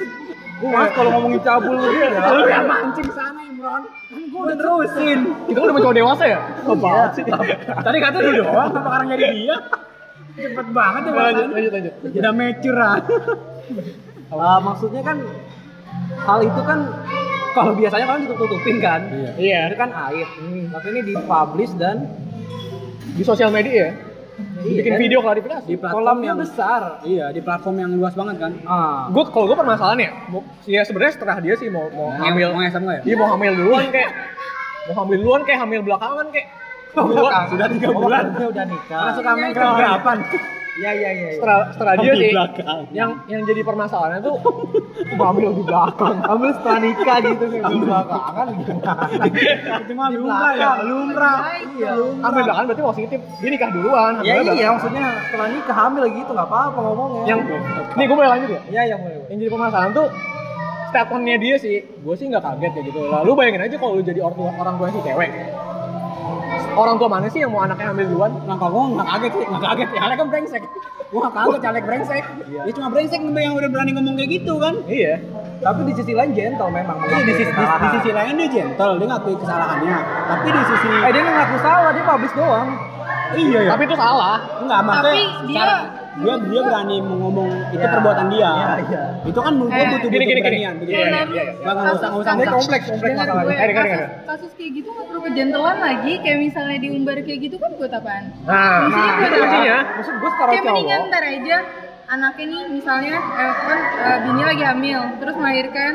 Gue mas kalau ngomongin cabul. Lu ya. lu yang mancing sana Imron kan gua udah terusin. Kita udah mencoba dewasa ya? Apa sih? Tadi kata lu doang apa sekarang jadi dia? Cepet banget ya lanjut lanjut lanjut. Udah mature ah maksudnya kan hal itu kan kalau biasanya kan ditutup-tutupin kan. iya. Itu kan aib. Tapi ini dipublish dan di sosial media ya Iya, bikin kan? video klarifikasi di platform kolamnya yang besar. iya di platform yang luas banget kan Ah. gue kalau gue permasalahannya ya sebenarnya setelah dia sih mau mau hamil mau nggak ya dia mau hamil duluan kayak mau hamil duluan kayak hamil belakangan kayak duluan sudah tiga bulan dia udah nikah. main Iya. Iya iya iya. iya. setelah setelah dia sih belakang yang yang jadi permasalahannya tuh hamil di belakang Ambil setelah nikah gitu nih belum belakangan itu mah lumrah ya belakang. lumrah Iya. hamil belakangan berarti positif dia nikah duluan Ya iya belakangan. maksudnya setelah nikah hamil gitu nggak apa-apa ngomongnya. yang nih gue mau lanjut ya Iya yang mulai. yang jadi permasalahan tuh statementnya dia sih gue sih nggak kaget ya gitu lalu bayangin aja kalau lu jadi orang tua orang tua si cewek orang tua mana sih yang mau anaknya hamil duluan nah kalau gua nggak kaget sih nggak kaget ya Alek kan brengsek gua nggak kaget Alek brengsek ya cuma brengsek yang udah berani ngomong kayak gitu kan iya Tapi di sisi lain gentle memang. Iya, di, sisi, di, di sisi lain dia gentle, dia ngakui kesalahannya. Tapi di sisi Eh dia nggak ngaku salah, dia publish doang. iya ya. tapi itu salah enggak maksudnya Tapi dia- secara- dia dia berani ngomong itu Ya. perbuatan dia. Iya, iya. Itu kan gua Eh, butuh gini, gini, gini. keberanian. butuh Iya, keberanian. iya, iya. Nggak nggak usah nggak usah. Ini nggak usah. kompleks, kompleks masalahnya. kasus, kasus kayak gitu nggak perlu kejentelan lagi kayak misalnya diumbar kayak gitu kan buat apaan nah Fungsinya buat itu apa? Maksud gue secara kayak mendingan ntar aja anaknya nih misalnya eh, kan eh, bini lagi hamil terus melahirkan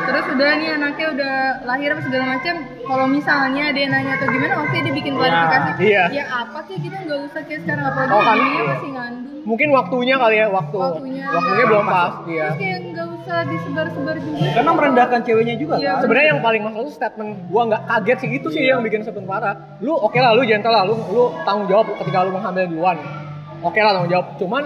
terus udah nih anaknya udah lahir apa segala macam kalau misalnya dia nanya atau gimana oke dia bikin klarifikasi. iya. ya apa sih? Kita nggak usah kayak sekarang apalagi Oh, kan. bininya masih ngandung. Mungkin waktunya kali ya waktu. Waktunya. Waktunya belum pas. iya. Terus kayak nggak usah disebar-sebar juga. Karena merendahkan ceweknya juga Iya, kan. sebenarnya yang paling masalah tuh statement gua nggak kaget sih itu sih yang bikin statement parah lu oke lah lu gentle lah lu lu tanggung jawab ketika lu menghamil duluan. Oke lah tanggung jawab. Cuman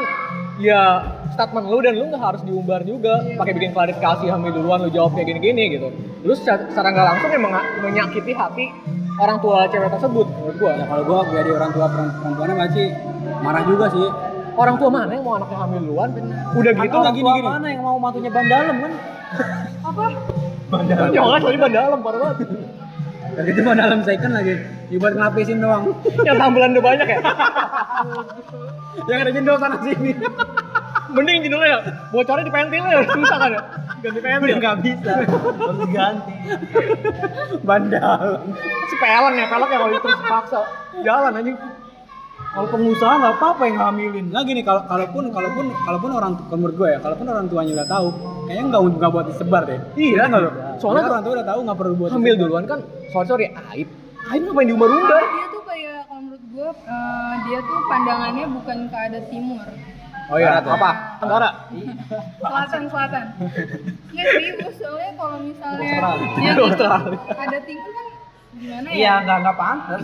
ya statement lu dan lu nggak harus diumbar juga. Pakai bikin klarifikasi hamil duluan lu jawab kayak gini-gini gitu. Lu secara, nggak langsung emang menyakiti hati orang tua cewek tersebut menurut gua. Ya kalau gua jadi orang tua perem- perempuannya pasti marah juga sih. orang tua mana yang mau anaknya hamil duluan? Udah gitu Orang gini, tua gini. mana yang mau mantunya ban dalam kan? apa? Jangan soalnya ban dalam parah banget Dan itu mah dalam second lagi. Dibuat ngelapisin doang. yang tambelan udah banyak ya Yang ada jendol sana sini. mending judulnya ya bocornya di pentilnya ya susah kan ya ganti pentil Nggak bisa. Harus diganti. Bandal. sepelan ya pelek ya kalau itu terus paksa jalan anjing Kalau pengusaha nggak apa-apa yang hamilin. Nggak gini, kalau kalaupun kalaupun kalaupun orang kalau menurut gue ya, kalaupun orang tuanya udah tahu, kayaknya nggak nggak buat disebar deh. Iya. nggak lo? Soalnya orang tua udah tahu nggak perlu buat hamil disebar. duluan kan sorry sorry aib aib ngapain diumbar-umbar dia tuh kayak kalau menurut gue eh, dia tuh pandangannya bukan ke ada timur oh iya Barat ya? apa tenggara selatan selatan nggak serius soalnya kalau misalnya Australia. ada timur kan gimana ya Iya, nggak nggak pantas.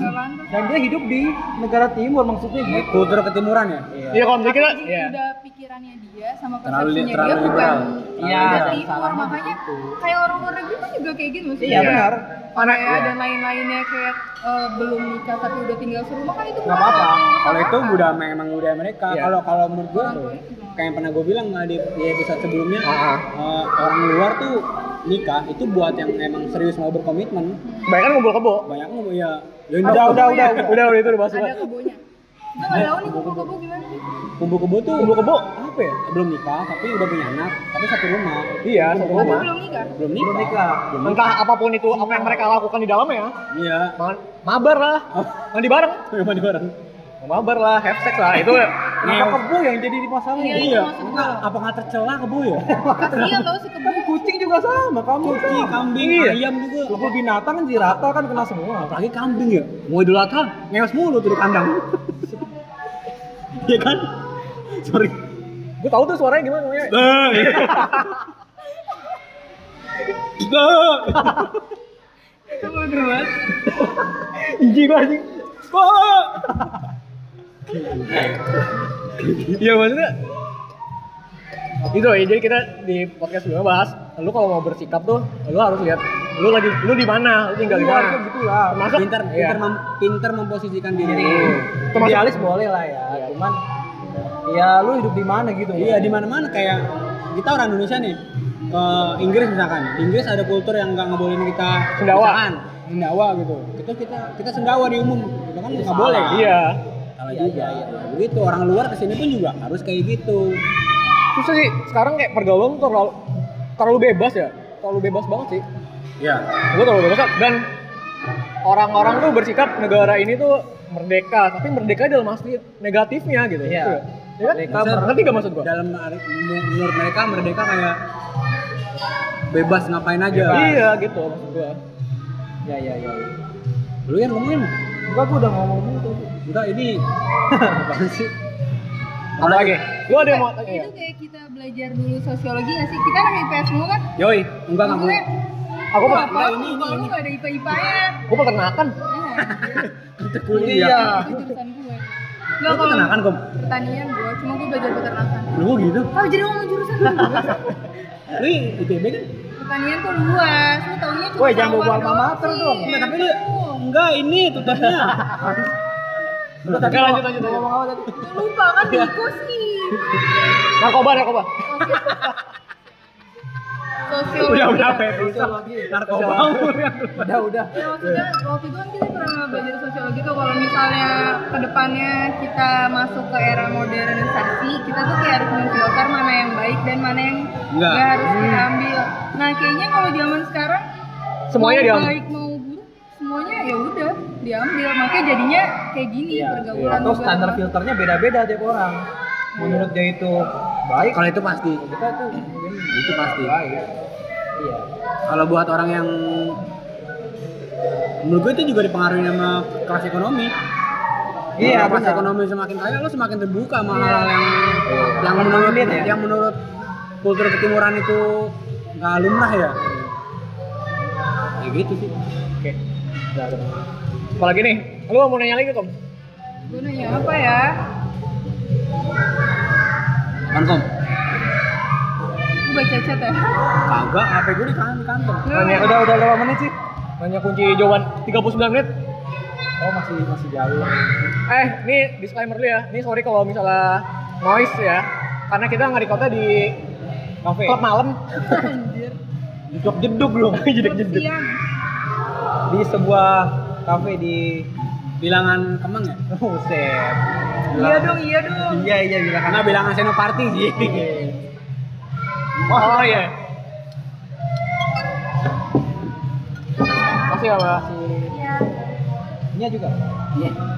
Dan dia hidup di negara timur maksudnya gitu. Kultur ketimuran ya? iya kalau menurut kita iya udah pikirannya dia sama persepsinya terlalu dia bukan. Iya, timur makanya gitu. kayak orang luar negeri kan juga kayak gitu maksudnya Iya benar. anak Korea dan lain-lainnya kayak eh, belum nikah tapi udah tinggal serumah kan itu Nggak apa-apa. Kalau itu budaya memang budaya mereka. Iya. Kalau kalau menurut gue kayak yang pernah gue bilang nggak di, di episode sebelumnya, Ah, ah. eh, orang luar tuh nikah itu buat yang emang serius mau berkomitmen. banyak kan ngumpul kebo Banyak nggak ya? ya Udah, udah, udah, udah. udah udah itu udah bahas ada kebonya gue nggak tahu nih kumpul-kumpul gimana sih Kumpul kebo tuh ngumpul kebo apa ya belum nikah tapi udah punya anak tapi satu rumah. iya satu rumah belum nikah Belum Belum nikah. nikah. Belum nikah. entah apa pun itu apa yang mereka lakukan di dalamnya Iya. Ma- mabar lah mandi bareng Mandi bareng. mabar lah have sex lah itu Kenapa kebo yang jadi di masalah? Iya, itu Iya. Enggak, apa nggak tercela kebo ya? kasihan tau si kebo kucing juga sama, kamu Kucing, kambing, Iya. ayam juga. Kalau binatang kan dirata kan kena semua. Apalagi kambing ya. Mau idul adha, ngeos mulu tuh di kandang. Iya kan? Sorry. gue tahu tuh suaranya gimana namanya itu bodoh banget Iji gue anjing. Kok? Iya maksudnya itu ya jadi kita di podcast sebelumnya bahas lu kalau mau bersikap tuh lu harus lihat lu lagi lu di mana lu tinggal di Iya, mana itu gitu lah. termasuk Pinter, iya. pinter, mem- pinter memposisikan diri. Termasuk- Idealis boleh lah ya, cuman ya lu hidup di mana gitu. Iya di mana-mana kayak kita orang Indonesia nih ke Inggris misalkan. Di Inggris ada kultur yang nggak ngebolehin kita Sendawa. misalkan, sendawa gitu. Kita kita kita sendawa di umum, itu kan nggak boleh. kan? iya Salah Iya, juga. iya, iya. Begitu orang luar ke sini pun juga harus kayak gitu. susah sih sekarang kayak pergaulan tuh terlalu terlalu bebas ya terlalu bebas banget sih Ya. gue terlalu bebas dan orang-orang tuh bersikap negara ini tuh merdeka tapi merdeka dalam arti negatifnya gitu Iya. Iya. Ya kan? Merdeka Maksud- mer- ngerti gak maksud gua? Dalam menurut mereka merdeka kayak bebas ngapain aja. Iya gitu maksud gua. Ya ya ya. Lu yang ngomongin. Enggak gua udah ngomong gitu. Enggak ini apa sih? Apa lagi? Lu ada yang mau itu iya. kayak kita belajar dulu sosiologi nggak sih kita anak IPS semua kan Yoi, Enggak enggak. maksudnya aku mah apa ini, ini ini, ada IPA IPA-nya gua peternakan. Kita Kuliah. kuliah. itu jurusan gue Nggak, kalau ketenakan kom? pertanian gue cuma gue belajar peternakan Lu gitu. kalau jadi ngomong jurusan lu. Lu ITB kan? pertanian tuh luas lu taunya cuma Woi, jangan bawa alma mater dong. Enggak, tapi lu enggak ini tutupnya. Lu tadi lanjut, mau- lanjut, ngomong apa tadi? lupa kan Diko sih Narkoba, narkoba. Sosiologi Udah berapa ya? Sosiologi. Narkoba. Udah udah. Ya maksudnya waktu itu kan kita pernah belajar sosiologi tuh kalau misalnya ke depannya kita masuk ke era modernisasi kita tuh kayak harus memfilter mana yang baik dan mana yang Enggak. nggak harus kita ambil. Nah kayaknya kalau zaman sekarang Semuanya mau baik mau buruk semuanya ya udah diambil makanya jadinya kayak gini Iya. pergaulan Atau juga. standar filternya beda-beda tiap orang. Menurut dia itu baik, Kalau itu pasti. kita tuh mungkin Itu pasti. Iya. Kalau buat orang yang menurut gue itu juga dipengaruhi sama kelas ekonomi. Iya, Kalau kelas ekonomi semakin kaya, lo semakin terbuka sama Iya. hal-hal yang yang Makin menurut sulit ya. yang menurut kultur ketimuran itu nggak lumrah ya. Ya gitu sih. Oke. Apalagi nih? Lu mau nanya lagi, Kom? Gue nanya apa ya? Kan kom? Gue baca chat ya. Kagak, HP gue di kan- di kantor. Nanya, Udah udah berapa menit sih? nanya kunci jawaban 39 menit. Oh masih masih jauh. Eh, ini disclaimer dulu ya. Ini sorry kalau misalnya noise ya. Karena kita nggak recordnya di Kafe. klub malam. Anjir. Jeduk jeduk belum. Jedek-jedek. Siang. Di sebuah kafe di Bilangan Kemang ya? Buset. Iya dong, iya dong. Iya iya bilang Karena bilangan Senoparty sih. Oh iya. Makasih ya. Iya. Nia juga.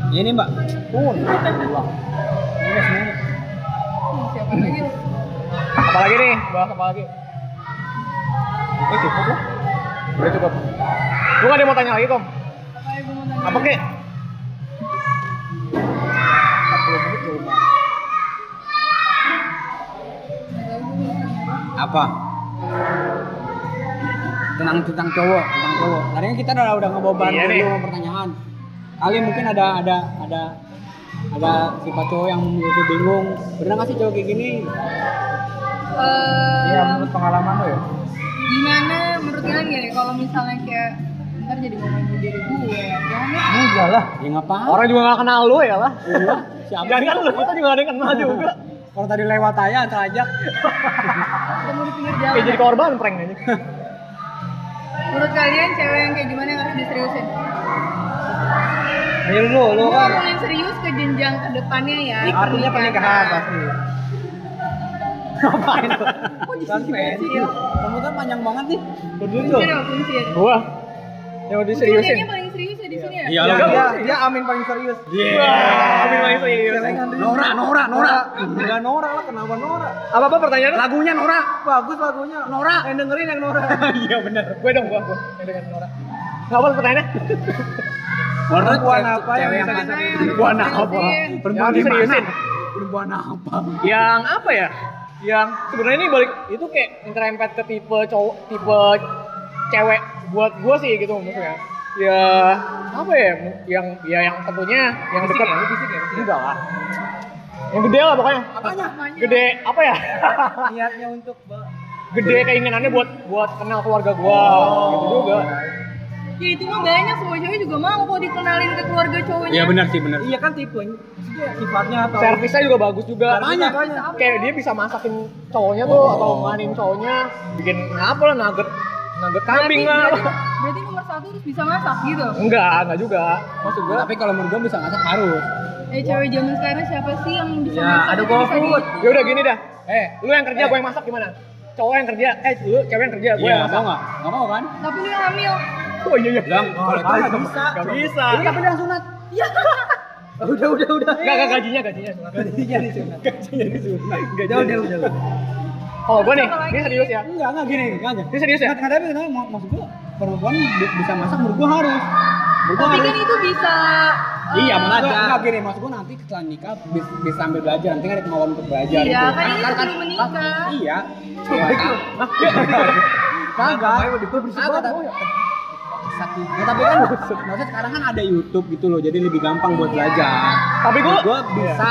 Ini mbak. Oh, dua. Ini semua. Hmm, siapa lagi lu? Apalagi nih? Bahas apa lagi? Oke, cukup lah. Udah cukup. Lu gak ada mau tanya lagi, Kom? Apa? Apa kek? 40 menit. Apa. Tentang tentang cowok, tentang cowok. Tadi kita udah udah ngebeban Iya dulu pertanyaan. Kali mungkin ada ada ada ada sifat cowok yang menurut lu bingung. Bener nggak sih cowok kayak gini? Eh, Iya, menurut pengalaman lo ya. gimana menurut kalian gini kalau misalnya kayak ntar jadi ngomongin diri gue ya jangan ya Enggak lah. Ya nggak apa. Orang juga gak kenal lu ya lah. Iya. Siapa? Jangan kan lu, kita juga gak ada yang kenal juga. Kalau tadi lewat aja terajak. ketemu di pinggir jalan Kayak jadi korban prank aja. menurut kalian cewek yang kayak gimana yang harus diseriusin Ayo lu, lu kan. ngomongin serius ke jenjang ke depannya ya Artinya pernikahan pasti. Ngapain tuh? kok di sini pensil Kamu kan panjang banget nih. Kuncir ya kuncir Gua yang mau kuncirnya diseriusin. paling serius ya ya Iya, Ya, lah. dia, dia amin paling serius. Wah, amin lagi serius. Dia. Nora, Nora, Nora. Enggak Nora lah, kenapa Nora? Apa apa pertanyaan? Lagunya Nora. Bagus lagunya. Nora. Yang dengerin yang Nora. Iya bener. Gue dong, gua, gua yang dengan Nora. Apa pertanyaannya? Perempuan apa yang bisa diseriusin? Perempuan apa? Perempuan diseriusin. Perempuan apa? Yang apa ya? Yang sebenarnya ini balik itu kayak interempet ke tipe cowok, tipe cewek buat gua sih gitu maksudnya. Ya apa ya? Yang ya yang tentunya yang dekat ya? Fisik ya? Enggak lah. Yang gede lah pokoknya. apanya Gede apa ya? Niatnya untuk gede keinginannya buat buat kenal keluarga gua gitu juga. ya itu mah banyak semua cewek juga mau kok dikenalin ke keluarga cowoknya Iya benar sih benar. Iya kan tipe maksudnya sifatnya atau Servisnya juga bagus juga. Banyak. banyak. Kayak dia bisa masakin cowoknya tuh atau nganin cowoknya, bikin apa lah nugget nugget kambing lah. berarti, berarti nomor satu harus bisa masak gitu Enggak, enggak juga. Maksud gua Tapi kalau menurut gua bisa masak harus. eh cewek zaman sekarang siapa sih yang bisa Ya, masak ada GoFood. ya udah gini dah. Eh, lu yang kerja, gua yang masak gimana? Cowok yang kerja, eh lu cewek yang kerja, gua Iya, yang masak. mau nggak? Nggak mau kan? di- tapi lu yang hamil Oh iya iya. Bilang kalau itu nggak bisa. Gak bisa. Ini tapi yang sunat. udah udah udah. Enggak, enggak gajinya, gajinya. Gajinya disunat. Gajinya disunat. Udah udah. udah. Kalau gua nih, ini serius ya. Enggak, enggak gini, enggak aja. Ini serius ya? Nggak, nggak, tapi kenapa mak- maksud gua perempuan bi- bisa masak menurut gua harus. Menurut gua tapi harus. kan itu bisa eh, Iya, maksud gua belajar. enggak gini, maksud gua nanti setelah nikah bisa, bisa sambil belajar, nanti kan ada kemauan untuk belajar Iya, gitu. kan ini sebelum menikah. Iya. Coba Iya. itu. Kagak. Banget. Satu. Ya, tapi kan maksudnya sekarang kan ada YouTube gitu loh, jadi lebih gampang buat belajar. Tapi gua bisa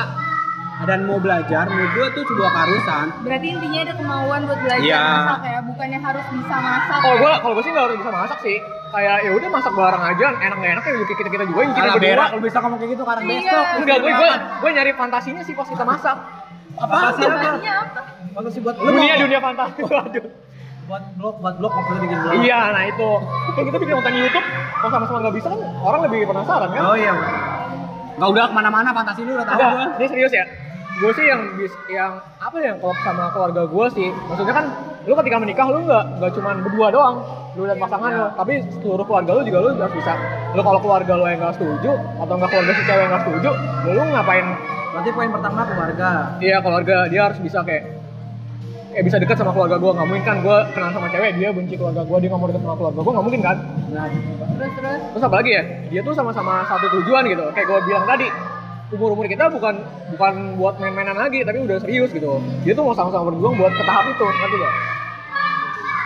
dan mau belajar, menurut gua tuh sebuah keharusan. berarti intinya ada kemauan buat belajar Iya. masak ya bukannya harus bisa masak Kalau ya. gua kalau gua sih nggak harus bisa masak sih. Kayak ya udah masak bareng aja, enak nggak enak ya kita kita juga yang kita Kalau berdua. kalau bisa ngomong kayak gitu karena Iya. besok. Enggak, gue gue gue nyari fantasinya sih pas kita masak. Apa sih apa? Fantasinya apa Bagus sih buat Dunia dunia fantasi. Waduh. buat blog buat blog maksudnya bikin blog. Iya, nah itu. Kan kita bikin konten YouTube, kalau sama-sama nggak bisa kan orang lebih penasaran kan? Oh iya. Enggak udah ke mana-mana fantasi lu udah tahu gua. ini serius ya. Gue sih yang bis, yang apa ya kalau sama keluarga gue sih, maksudnya kan lu ketika menikah lu nggak nggak cuma berdua doang, lu dan pasangan lu, tapi seluruh keluarga lu juga lu harus bisa. Lu kalau keluarga lu yang nggak setuju atau nggak keluarga si cewek yang nggak setuju, lu, lu ngapain? Berarti poin pertama keluarga. Iya keluarga. Dia harus bisa kayak kayak bisa dekat sama keluarga gue nggak mungkin kan gue kenal sama cewek dia benci keluarga gue dia nggak mau dekat sama keluarga gue nggak mungkin kan? Nah, terus terus? Terus apa lagi ya? Dia tuh sama-sama satu tujuan gitu. Kayak gue bilang tadi umur umur kita bukan bukan buat main-mainan lagi tapi udah serius gitu dia tuh mau sama-sama berjuang buat ke tahap itu ngerti gak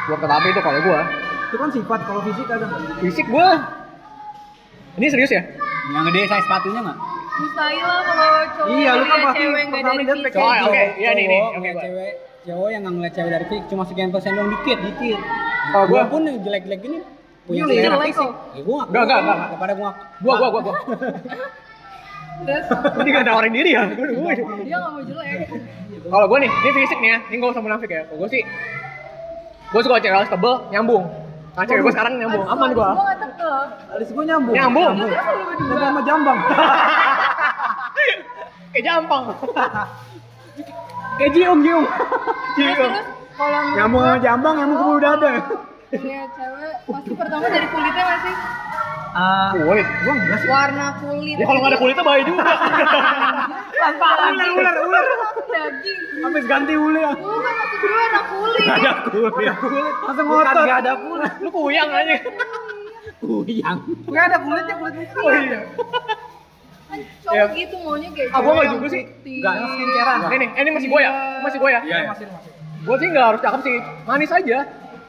buat ke tahap itu kalau gue itu kan sifat kalau fisik ada. fisik gue ini serius ya Yang gede size sepatunya enggak? mustahil lah kalau cowok Iya, lu kan pasti cewek nggak pertama lihat fisik Oh, oke. Cowok- iya nih, nih. cowok Oke, cewek cowok yang nggak ngeliat cewek dari fisik cuma sekian persen doang dikit dikit kalau gue gua pun yang jelek-jelek gini punya Ini selera jelek fisik ya gua nggak Nggak, nggak, nggak. gua gue gue gue gue ini gak ada orang diri ya? Gue gue dia nggak mau jelek. Kalau gue nih ini fisik nih ya. Ini gak usah munafik ya. Kalau gue sih gue suka cewek alis tebel nyambung. Nah cewek gue sekarang nyambung. Aman gue nggak tekep Alis gua nyambung. Nyambung. Nyambung. Sama jambang. kayak jampang kayak jiung jiung menurut nyambung sama jambang nyambung ke bulu dada cewek pasti pertama dari kulitnya masih Ah, Kulit. gua enggak sih. warna kulit Ya kalau nggak ada kulitnya bahaya juga. Tanpa ular ular ular daging habis ganti ya bukan maksud gue warna kulit ada kulit kulit langsung Bukan ngotot nggak ada kulit. Lu kuyang aja. kuyang Nggak ada kulitnya kulit itu. Oh iya. kan cowok Ya. gitu maunya kayak Ah, gua nggak yang juga sih. Nggak, yang skincarean. Ini nih, ini masih gue ya, masih gue ya. Iya. Masih masih. Gue sih nggak harus cakep sih, manis aja.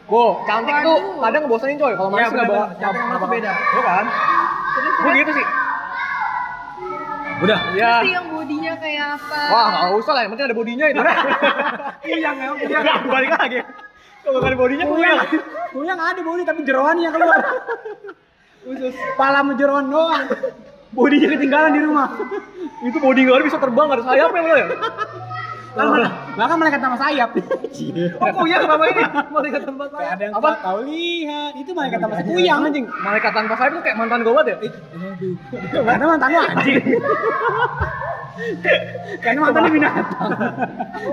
Gue cantik tuh Waduh. kadang ngebosenin coy. Kalau Iya, manis nggak bawa. Cantik sama manis beda. Iya kan? terus Gue gitu sih. udah Iya. Terus yang bodinya kayak apa Wah, nggak usah lah, yang penting ada bodinya itu. Kuyang ya, kuyang. Nggak, balik lagi. Kalau nggak ada bodinya, kuyang. kuyang ada bodi tapi jeroannya yang keluar khusus pala sama jeroan doang bodinya ketinggalan di rumah Itu bodyguard bisa terbang, ada sayapnya lo ya? Kan mana? Lah kan malaikat sama sayap. Oh, kuyang kenapa ini? Mau lihat tempat Kayak ada yang Apa? tahu lihat. Itu malaikat sama sayap. kuyang. anjing. Malaikat tanpa sayap tuh kayak mantan gue banget ya? karena mantan lu anjing. Karena mantannya binatang.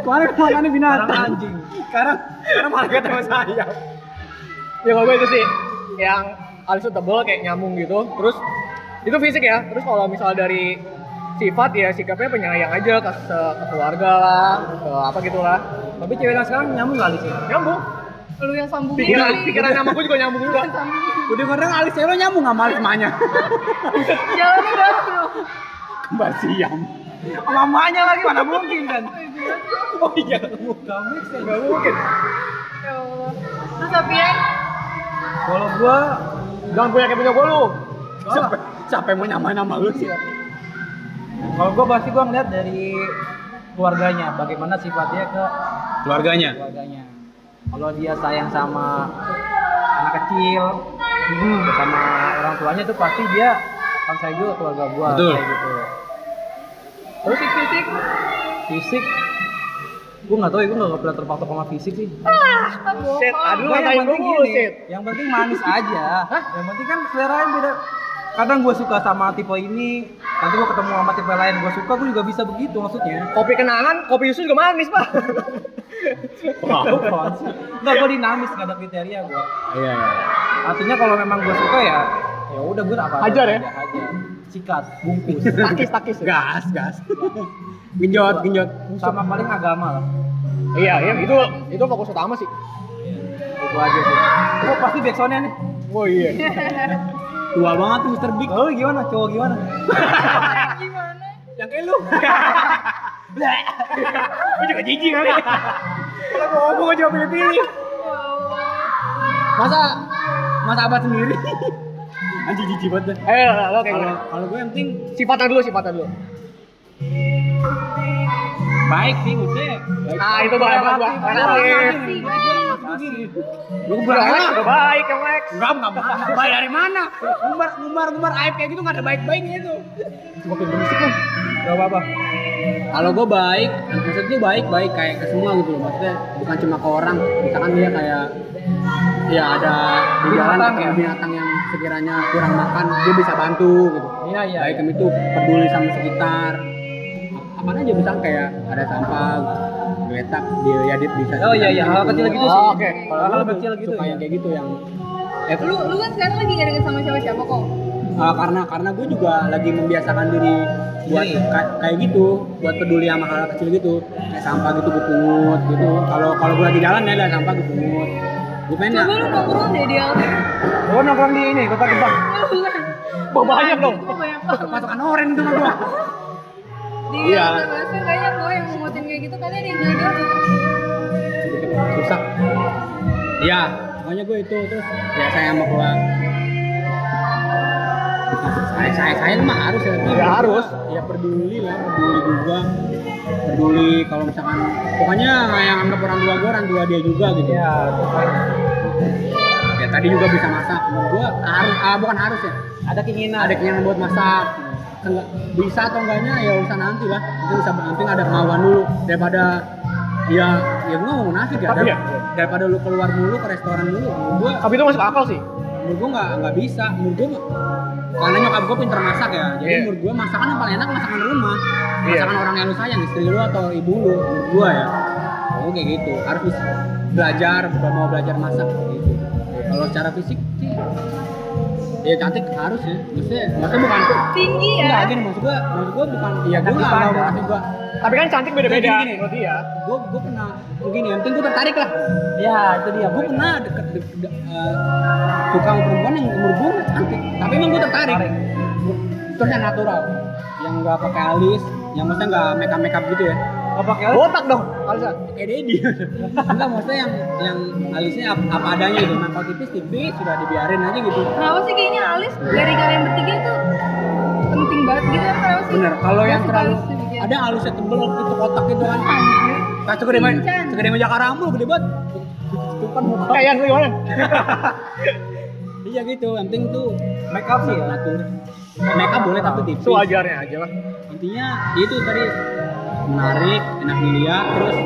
Kemarin mantannya binatang. Anjing. sekarang sekarang malaikat sama sayap. Ya kalau gue itu sih, yang alisnya tebel kayak nyambung gitu. Terus itu fisik ya. Terus kalau misal dari sifat ya sikapnya penyayang aja ke, se- ke keluarga lah, ke apa gitu lah. Tapi cewek yang sekarang nyambung kali sih. Nyambung. lu yang sambung Pikiran gini. pikiran sama gue juga nyambung juga. udah kadang alis cewek nyambung sama alis emaknya baru bro kembar siam Mamanya lagi mana mungkin kan? Oh iya, Gak mix ya. nggak mungkin. ya Allah terus Sofian Kalau gua Jangan punya kayak punya gue lu. siapa siapa yang mau nyamain nama lu sih kalau gua pasti gua ngeliat dari keluarganya, bagaimana sifatnya ke keluarganya keluarganya. Kalau dia sayang sama anak kecil, sama orang tuanya tuh pasti dia akan sayang juga ke keluarga gua Betul. kayak gitu. Terus fisik. Fisik, gua nggak tahu ya, gua nggak pernah terpatok sama fisik sih. kan Shit, bohong aduh Gua ngatain gue mulu shit. yang penting manis aja. Yang penting kan selera yang beda. Kadang gue suka sama tipe ini, nanti gue ketemu sama tipe lain gue suka, gue juga bisa begitu maksudnya. Kopi kenangan, kopi susu juga manis pak. Enggak, gue dinamis, gak ada kriteria gue. iya Artinya kalau memang gue suka ya, ya udah gue apa Hajar ya? Hajar. Sikat, bungkus. takis takis. gas gas genjot genjot Sama paling agama lah. Iya iya itu itu fokus utama sih. Itu aja sih. Oh pasti backsoundnya nih. Oh iya. tua banget tuh Mr. Big lu gimana? Cowok gimana? gimana yang kayak lu gue juga jijik kali kalau ngomong gue juga pilih-pilih masa masa abad sendiri anjing jijik banget. Eh lo, kayak kalau gue yang penting Sifatnya dulu sifatnya dulu. baik sih maksudnya Nah itu bahaya banget gua. Relatif. lu keberanian udah baik ya Max. Enggak, enggak. Baik dari mana? Ngumbar, ngumbar, ngumbar aib kayak gitu enggak ada baik-baiknya itu. Semakin berisik kan? Gak apa-apa. Kalau gue baik, maksudnya baik baik kayak ke semua gitu loh. Maksudnya bukan cuma ke orang. Misalkan dia kayak ya ada di jalan ya? binatang yang sekiranya kurang makan, dia bisa bantu gitu. Iya iya. Baik itu peduli sama sekitar. Apa aja misalkan kayak ada sampah, geletak, dia ya dia bisa. Oh iya iya, hal kecil gitu Oh, sih. oke. Kalau hal gue kecil gitu suka ya. yang kayak gitu yang eh, lu lu kan sekarang lagi gak deket sama siapa-siapa kok Uh, karena karena gue juga lagi membiasakan diri buat Sendiri. ka- kayak gitu buat peduli sama hal kecil gitu kayak sampah gitu gue pungut gitu kalau kalau gue lagi jalan ya ada sampah gue pungut gue pengen coba lu nongkrong deh dia Oh nongkrong di ini, kota Gebang. Bah, banyak dong. Pasukan oren itu mah gue di Iya. Basel kayaknya gue yang mengutin kayak gitu kalian yang jaga susah. Ya pokoknya gue itu terus ya saya sama keluar. Saya saya saya mah harus ya. Ya, harus. ya peduli lah peduli juga. Peduli kalau misalkan pokoknya yang anggap orang tua gue orang tua dia juga gitu. Iya, ya tadi juga bisa masak. Harus ah, bukan harus ya. Ada keinginan. ada keinginan buat masak bisa atau enggaknya ya urusan nanti lah. Itu bisa penting ada kemauan dulu. Daripada ya ya nggak mau munafik ya. Dar- ya. daripada lu keluar dulu ke restoran dulu gua Tapi itu masuk akal sih. menurut gua nggak nggak bisa. Menurut mah- karena nyokap gua pinter masak ya. Jadi Iya. menurut gua masakan yang paling enak masakan rumah. Iya. masakan orang yang lu sayang istri lu atau ibu lu menurut gua ya. Oh kayak gitu. Harus bisa belajar mau belajar masak gitu. Kalau secara fisik sih ya cantik harus ya maksudnya maksudnya bukan tinggi enggak ya gini maksud gua maksud gua bukan iya gua Cantik nggak mau maksud gua. Tapi kan cantik beda-beda Gini, gini. menurut dia. gua gua pernah gini yang penting gua tertarik lah. Ya, itu dia. gue pernah deket, deket, deket eh, suka sama perempuan yang umur nggak cantik. Tapi emang gue tertarik. Terus yang natural yang nggak pakai alis yang maksudnya nggak make up make up gitu ya Gak pakai Botak dong. Alisnya. kayak Dedi enggak maksudnya yang yang alisnya apa, apa adanya gitu. Nah kalau tipis tipis sudah dibiarin aja gitu. Kenapa sih kayaknya alis dari kalian bertiga tuh penting banget gitu kenapa sih bener kalau yang terlalu alis ada yang alisnya tebel gitu kotak gitu kan. Kayak segede main segede meja karamul gede banget. Tutupan muka. Kayak yang lu gimana? iya gitu yang penting tuh make up sih ya. make up boleh tapi tipis. Sewajarnya aja lah. intinya itu tadi menarik enak dilihat terus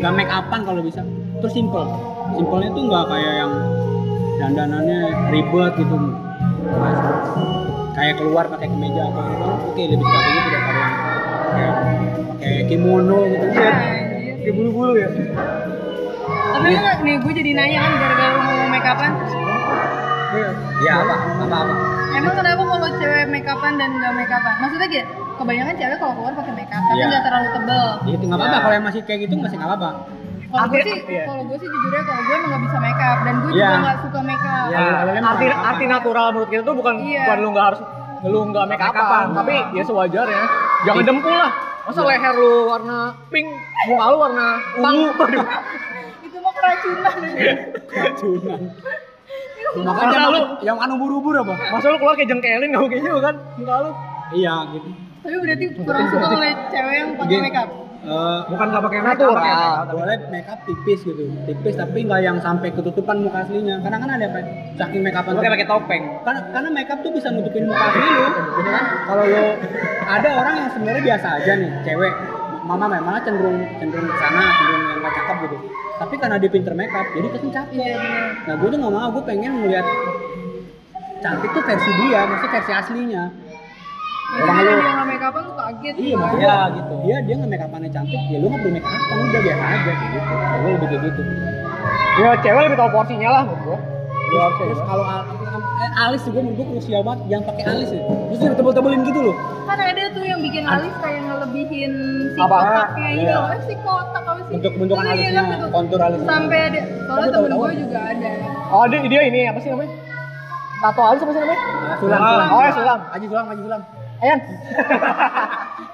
nggak make upan kalau bisa. Terus simple. Simpelnya tuh nggak kayak yang dandanannya ribet gitu. Mas, kayak keluar pakai kemeja atau gitu. Oke lebih suka kayak gitu daripada yang kayak pakai kimono gitu. Anjir. Kayak bulu-bulu ya. tapi emang nih gue jadi nanya kan gara-gara lu ngomong make upan. Ya apa apa? Apa emang kenapa kalau cewek make upan dan nggak make upan? Maksudnya gitu kebanyakan cewek kalau keluar pakai make up tapi Iya. nggak terlalu tebel itu nggak apa-apa kalau yang masih kayak gitu masih nggak apa-apa kalau gue sih iya. kalau gue sih jujurnya kalau gue emang nggak bisa make up dan gue Iya. juga nggak suka make up Iya. Lu arti arti natural menurut kita tuh bukan Iya. bukan lu nggak harus lu nggak make up Make-upan. tapi ya sewajarnya. Jangan dempul lah. Masa leher lu warna pink, muka lu warna ungu. Aduh. itu mah keracunan keracunan makanya lu yang anu buru-buru apa masa lu keluar kayak jengkelin gak kayak gitu kan muka lu. iya gitu tapi berarti kurang suka ngeliat cewek yang pakai Gini. make up Eh, Bukan gak pakai make up, Natural. up. tapi- boleh make up tipis gitu tipis tapi nggak yang sampai ketutupan muka aslinya karena kan ada apa saking make upan Pakai pakai topeng. karena karena make up tuh bisa nutupin muka asli lu gitu kan kalau lo ada orang yang sebenarnya biasa aja nih cewek mama memang cenderung cenderung ke sana cenderung yang nggak cakep gitu tapi karena dia pinter make up jadi kesan cakep Iya, bener. nah gue tuh nggak mau gue pengen ngeliat cantik tuh versi dia maksudnya versi aslinya Orang kalau lu- dia nggak make upan tuh kaget Iya gitu. maksudnya Ya, gitu. Dia dia nggak make upannya cantik, ya lu nggak perlu make upan udah biasa aja kayak gitu. Gue lebih kayak gitu. Ya cewek lebih tahu porsinya lah menurut gua. Terus, terus kalau al- eh, alis juga menurut gue krusial banget, yang pakai alis ya. Terus yang tebel-tebelin gitu loh. kan ada tuh yang bikin alis kayak ngelebihin si Apa? kotaknya Iya. eh, si kotak apa sih Bentuk bentukan Iya, alisnya, kan, gitu. kontur alisnya. sampai ada soalnya temen gue juga ada Oh dia, dia ini apa sih namanya? Tato alis apa sih namanya? Sulam. Oh ya sulam. Aji sulam, aji sulam. Ayan.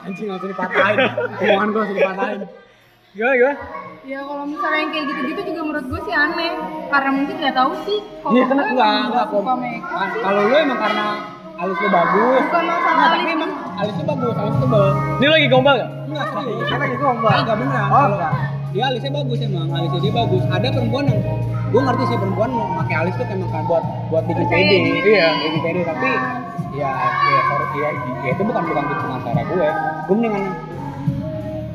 Anjing langsung dipatahin. Omongan gue langsung dipatahin. Gimana gimana? ya kalau misalnya yang kayak gitu-gitu juga menurut gue sih aneh karena mungkin nggak tahu sih kalau Iya, gue karena emang enggak, nggak enggak suka kok. make up Kan, sih Kalau lu emang karena alis lu bagus. bukan masalah Nah, alis tapi emang alis lu bagus, alis tebel. Ini lagi gombal gak? Enggak, serius. Saya lagi gombal. Enggak beneran. Oh, Kalau enggak. Dia alisnya bagus emang, alisnya dia bagus. Ada perempuan yang gue ngerti sih perempuan mau pakai alis tuh emang kan buat buat bikin pede. Iya, bikin pede tapi ya ya sorry ya, ya itu bukan bukan tipe antara gue. Gue mendingan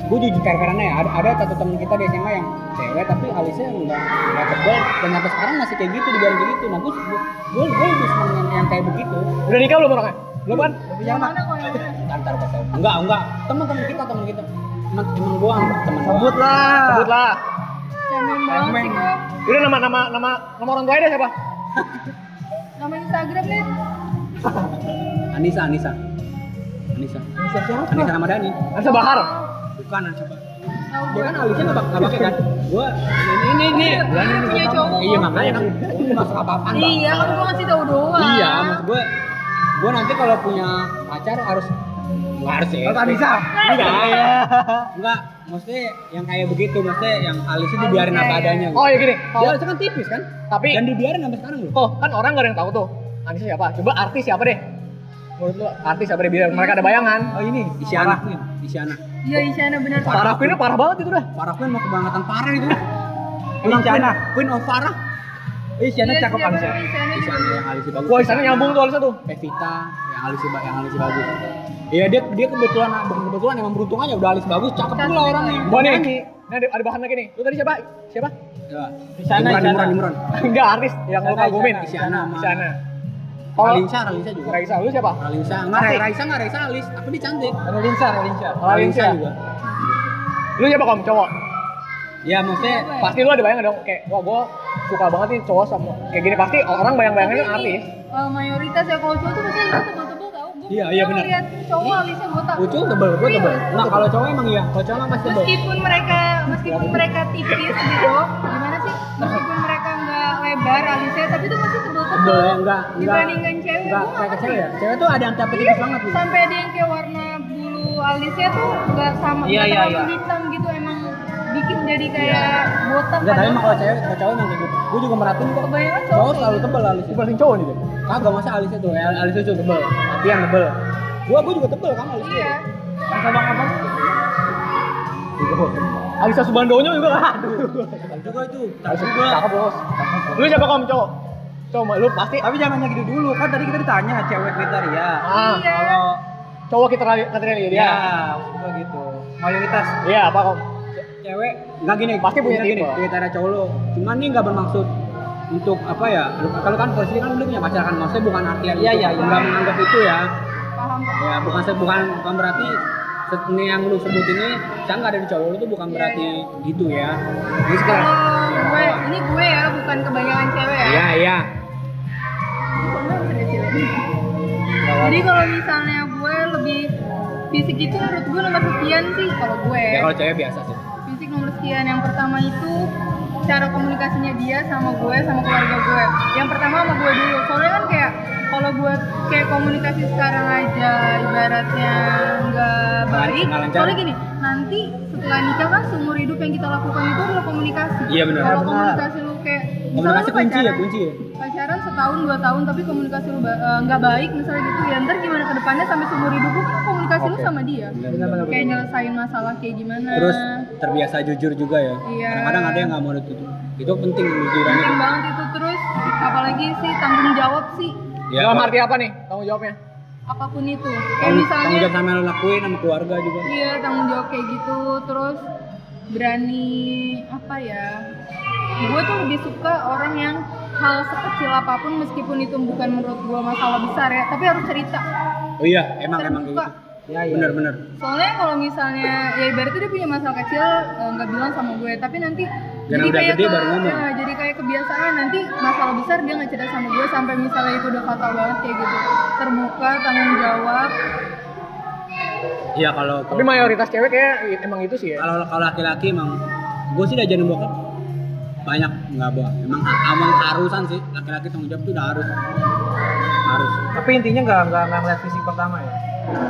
gue jujur fair-fairan ya ada, ada satu temen kita di SMA yang cewek tapi alisnya enggak enggak tebal dan sampai sekarang masih kayak gitu dibiarin kayak gitu nah gue gue gue lebih seneng yang, yang kayak begitu Udah nikah belum orangnya? Belum kan? yang mana kok yang mana antar pas enggak enggak teman-teman kita teman kita emang emang gue teman Sebut lah. Sebut lah. cemen banget Udah nama nama nama nama orang tuanya deh siapa? nama Instagram nih Anissa Anissa Anissa Bisa siapa? Anissa Ramadhani Anissa Bahar. bukan Anissa Bahar. tahu dia gue kan alisnya nggak nggak pakai kan gua ini ini ini punya gua cowok. iya makanya kan gua masuk apa iya kan gue ngasih tahu doang iya maksud gua gua nanti kalau punya pacar harus nggak harus ya Kalau bisa. enggak enggak maksudnya yang kayak begitu maksudnya yang alisnya dibiarin apa adanya gitu. Oh ya gini. dia Kalau alisnya kan tipis kan tapi dan dibiarin sampai sekarang loh oh kan orang gak ada yang tahu tuh. Anissa siapa? Coba artis siapa deh? Menurut lu artis siapa deh biar mereka ada bayangan. Oh ini. Isyana Isyana iya Isyana bener Parah Queen parah banget itu dah. Farah Queen mau kebangetan parah itu Isyana. Queen of Farah Eh, Isyana Iya, cakep kan sih. Isyana Isyana yang alisnya bagus Wah, di sana nyambung tuh alisnya tuh. Pevita yang alisnya yang alisnya bagus. Iya dia dia kebetulan bukan kebetulan emang beruntung aja udah alis bagus, cakep pula orangnya. Gua nih. Ini ada, ada bahan lagi nih. Lu tadi siapa? Siapa? Ya. Isyana, Imran, Isyana. Imran, Imran. Enggak artis yang lu Isyana, kagumin. Isyana, Isyana Isyana. Kalau Ralinsa, Ralinsa juga. Raisa lu siapa? Ralinsa, enggak Asik. Raisa enggak Raisa alis, tapi dia cantik. Ada Linsa, ada Linsa. Ralinsa juga. Lu siapa kom cowok? Ya maksudnya Pasti lu ada bayangan dong kayak wah gua suka banget nih cowok sama kayak gini pasti orang bayang-bayanginnya Tapi artis. ini, eh, mayoritas ya kalau cowok tuh pasti tebel-tebel tau Gua Iya, iya, benar. lihat cowok alisnya botak Ucul tebel, gue tebel. Serius? Nah kalau cowok emang iya, kalau cowok pasti tebel. meskipun mereka meskipun mereka tipis gitu gimana sih meskipun mereka nggak lebar alisnya tapi tuh masih tebel-tebel Tebel ya, enggak, enggak. dibandingkan cewek Enggak kayak cewek ya. Cewek tuh ada yang tapi Iya, tipis banget gitu. sampai ada yang kayak warna bulu alisnya tuh nggak sama Iya, nggak iya, terlalu iya. hitam gitu emang bikin jadi kayak botak Enggak, tapi emang kalau cewek, kalau cowok emang kayak gitu. Gue juga merhatiin kok. kebanyakan Cowok cowok selalu tebel alisnya. Dibanding cowok nih deh. Kagak masa alisnya tuh, ya, alisnya tuh tebel. Tapi yang tebel. Gua gua juga tebel kan gitu. alisnya. iya Kan sama apa? Alisa Subandonyo juga kan? Aduh. juga itu. Alisa cakep bos. Lu siapa kamu cowok? Coba lu pasti Tapi jangan nanya gitu dulu, kan tadi kita ditanya cewek kriteria. ah Iya. Kalau cowok kita katanya dia. ya, gua gitu. Mayoritas Iya, apa kamu? Cewek enggak gini, Pasti punya gini, tipe. kriteria cowok lo. Cuman nih enggak bermaksud untuk apa ya? Kalau kan posisi kan lu punya pacar kan, maksudnya bukan artian Iya, itu. iya, iya. Enggak menganggap itu ya. paham paham Ya bukan bukan bukan berarti ini yang lu sebut ini saya nggak ada di cowok lu tuh bukan Iya, berarti gitu ya. Ini sekarang. kalau gue ini gue ya bukan kebanyakan cewek ya Iya iya. Jadi kalau misalnya gue lebih fisik itu menurut gue nomor sekian sih kalau gue. Ya kalau cewek biasa sih. Sekian. Yang pertama itu cara komunikasinya dia sama gue sama keluarga gue. Yang pertama sama gue dulu. Soalnya kan kayak kalau gue kayak komunikasi sekarang aja ibaratnya nggak baik. Soalnya gini, nanti setelah nikah kan seumur hidup yang kita lakukan itu adalah komunikasi. Iya, benar. Kalau Benar. komunikasi lu kayak misalnya Komunikasi lu kunci ya pacaran- kunci ya. pacaran setahun dua tahun tapi komunikasi lu eh, nggak baik misalnya gitu ya ntar gimana ke depannya sampai seumur hidup lu kan komunikasi lu Oke. sama dia Benar-benar. kayak nyelesain masalah kayak gimana Terus terbiasa jujur juga ya. Iya. Kadang-kadang ada yang nggak mau ditutup. Itu penting jujurannya. penting banget itu terus apalagi sih tanggung jawab sih Ya, Dalam arti apa nih? Tanggung jawabnya? apa pun itu kayak tanggung, tanggung misalnya jawab sama yang lo lakuin sama keluarga juga. iya tanggung jawab kayak gitu terus berani apa ya gue tuh lebih suka orang yang hal sekecil apa pun meskipun itu bukan menurut gue masalah besar ya tapi harus cerita Oh iya, emang emang Terbuka. gitu. Ya ya. Bener-bener. soalnya kalau misalnya ya ibaratnya dia punya masalah kecil eh, nggak bilang sama gue tapi nanti Jangan udah gede baru ngomong. ya, jadi kayak kebiasaan nanti masalah besar dia nggak cerita sama gue sampai misalnya itu udah fatal banget kayak gitu terbuka tanggung jawab Iya kalau Tapi mayoritas cewek kayak emang itu sih ya. kalau kalau laki-laki emang gue sih udah jadi bokap banyak nggak bawa emang emang harusan sih laki-laki tanggung jawab tuh udah harus harus Tapi intinya nggak nggak nggak ngeliat fisik pertama ya.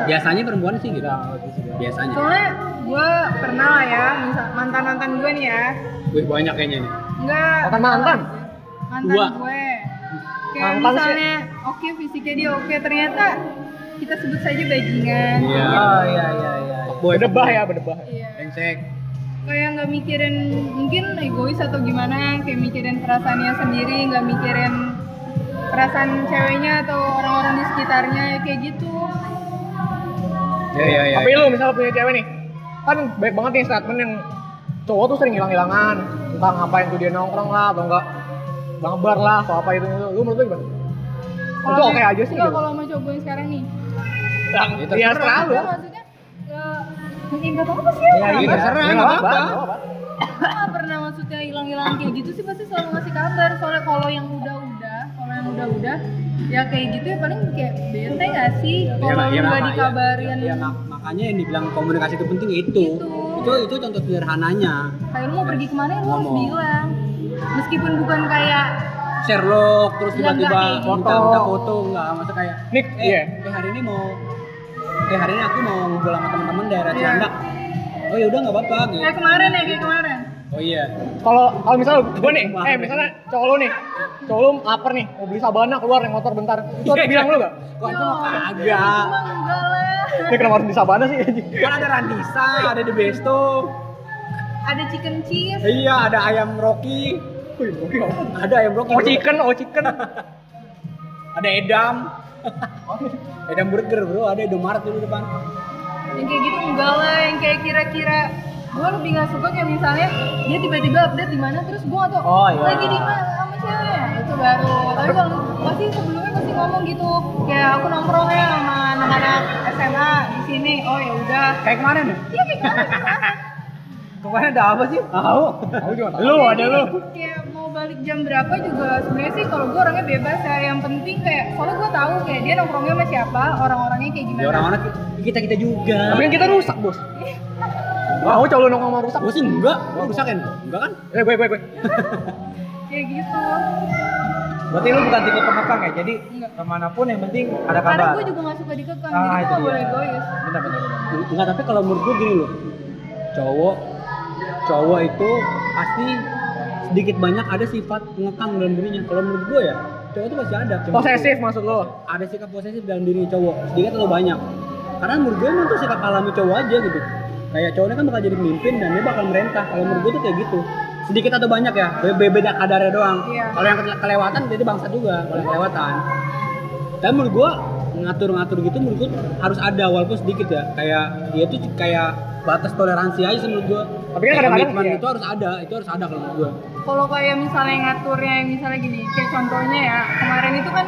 Biasanya perempuan sih gitu ya. biasanya soalnya gue pernah lah ya misal mantan mantan gue nih ya Wih, banyak kayaknya nih nggak Mantan mantan? mantan Dua. gue kayak Mantan sih. misalnya oke fisiknya dia oke ternyata kita sebut saja bajingan Iya. Oh iya iya iya. boy Berdebah ya, berdebah. iya brengsek kayak nggak mikirin mungkin egois atau gimana kayak mikirin perasaannya sendiri nggak mikirin perasaan ceweknya atau orang-orang di sekitarnya ya kayak gitu ya ya ya Tapi lu misalnya punya cewek nih, kan baik banget nih statement yang cowok tuh sering hilang-hilangan, entah ngapain tuh dia nongkrong lah atau enggak bangbar lah atau apa itu itu. Lu menurut lu gimana? Itu oke aja sih Enggak, gitu. kalau sama cowok gue yang sekarang nih Yang Ya, ya, terserah. terserah lu. ya, maksudnya ya ya nggak apa-apa sih Ya, ya, iya, terserah, Ya, nggak apa-apa, apa-apa. nggak apa-apa. Gue nggak pernah maksudnya hilang-hilang kayak gitu sih pasti selalu ngasih kabar soalnya kalau yang udah-udah kalau yang udah-udah ya kayak gitu ya paling kayak bete gak sih? Ya, kalau ya, lu nggak maka- dikabarin. ya, ya, mak- makanya yang dibilang komunikasi itu penting itu. Itu. itu itu contoh sederhananya. Kayak lu mau pergi ke mana lu harus bilang. Meskipun bukan kayak Sherlock terus Ya, tiba-tiba kayak gitu. minta minta foto nggak masa kayak Nik, eh, iya. eh hari ini mau eh hari ini aku mau ngumpul sama teman-teman daerah Iya. Cilandak. Oh ya udah nggak apa-apa gitu. Kayak kemarin ya kayak kemarin oh iya. Kalau kalau misalnya gue nih, eh misalnya cowok lu nih, cowok lu lapar nih, mau beli sabana keluar naik motor bentar, itu harus bilang lu gak? kok itu mah Ya, kagak. emang enggak lah. Ini kenapa harus beli sabana sih? kan ada Randisa ada The Besto ada chicken cheese. Iya ada ayam Rocky. Wih, apa? ada ayam Rocky. Oh chicken, oh chicken. ada Edam. Edam Burger bro. Ada Indomaret dulu depan. Yang kayak gitu enggak lah yang kayak kira-kira gue lebih nggak suka kayak misalnya dia tiba-tiba update di mana terus gue atau Oh, iya. lagi di mana sama cewek itu baru tapi kalau pasti sebelumnya pasti ngomong gitu kayak aku nongkrong ya sama anak-anak SMA di sini oh ya udah Kayak kemarin ya? iya kayak kemarin Kemarin ada apa sih? tahu Aku juga tahu. Lu ada lu. kayak mau balik jam berapa juga sebenarnya sih kalau gue orangnya bebas ya yang penting kayak soalnya gue tahu kayak dia nongkrongnya sama siapa orang-orangnya kayak gimana Ya orang-orang kita kita juga. Tapi kan kita rusak, Bos. Mau cowok lu nongkrong sama rusak? Gue sih enggak, gue rusak kan? Enggak kan? Eh, gue, gue, gue. kayak gitu Berarti lu bukan tipe pengekang ya? Jadi Enggak. ke mana pun yang penting ada karena kabar. gue juga gak suka dikekang Ah, jadi gue itu gak dia. boleh egois Benar benar benar. Enggak, tapi kalau menurut gue gini loh. Cowok cowok itu pasti sedikit banyak ada sifat pengekang dalam dirinya. Kalau menurut gue ya, cowok itu pasti ada. Posesif maksud lo. Ada sikap posesif dalam diri cowok, sedikit atau banyak. Karena menurut gue emang tuh sikap alami cowok aja gitu. Kayak cowoknya kan bakal jadi pemimpin dan dia bakal merentah. Kalau menurut gue tuh kayak gitu. Sedikit atau banyak ya, be- beda kadarnya doang. Iya. Kalau yang kele- kelewatan jadi bangsat juga, kalau yang kelewatan. Dan menurut gua ngatur-ngatur gitu menurut gua harus ada walaupun sedikit ya. Kayak dia tuh kayak batas toleransi aja sih menurut gua. Tapi kan kadang-kadang iya. itu harus ada, itu harus ada kalau menurut gua. kalau kayak misalnya ngaturnya misalnya gini kayak contohnya ya kemarin itu kan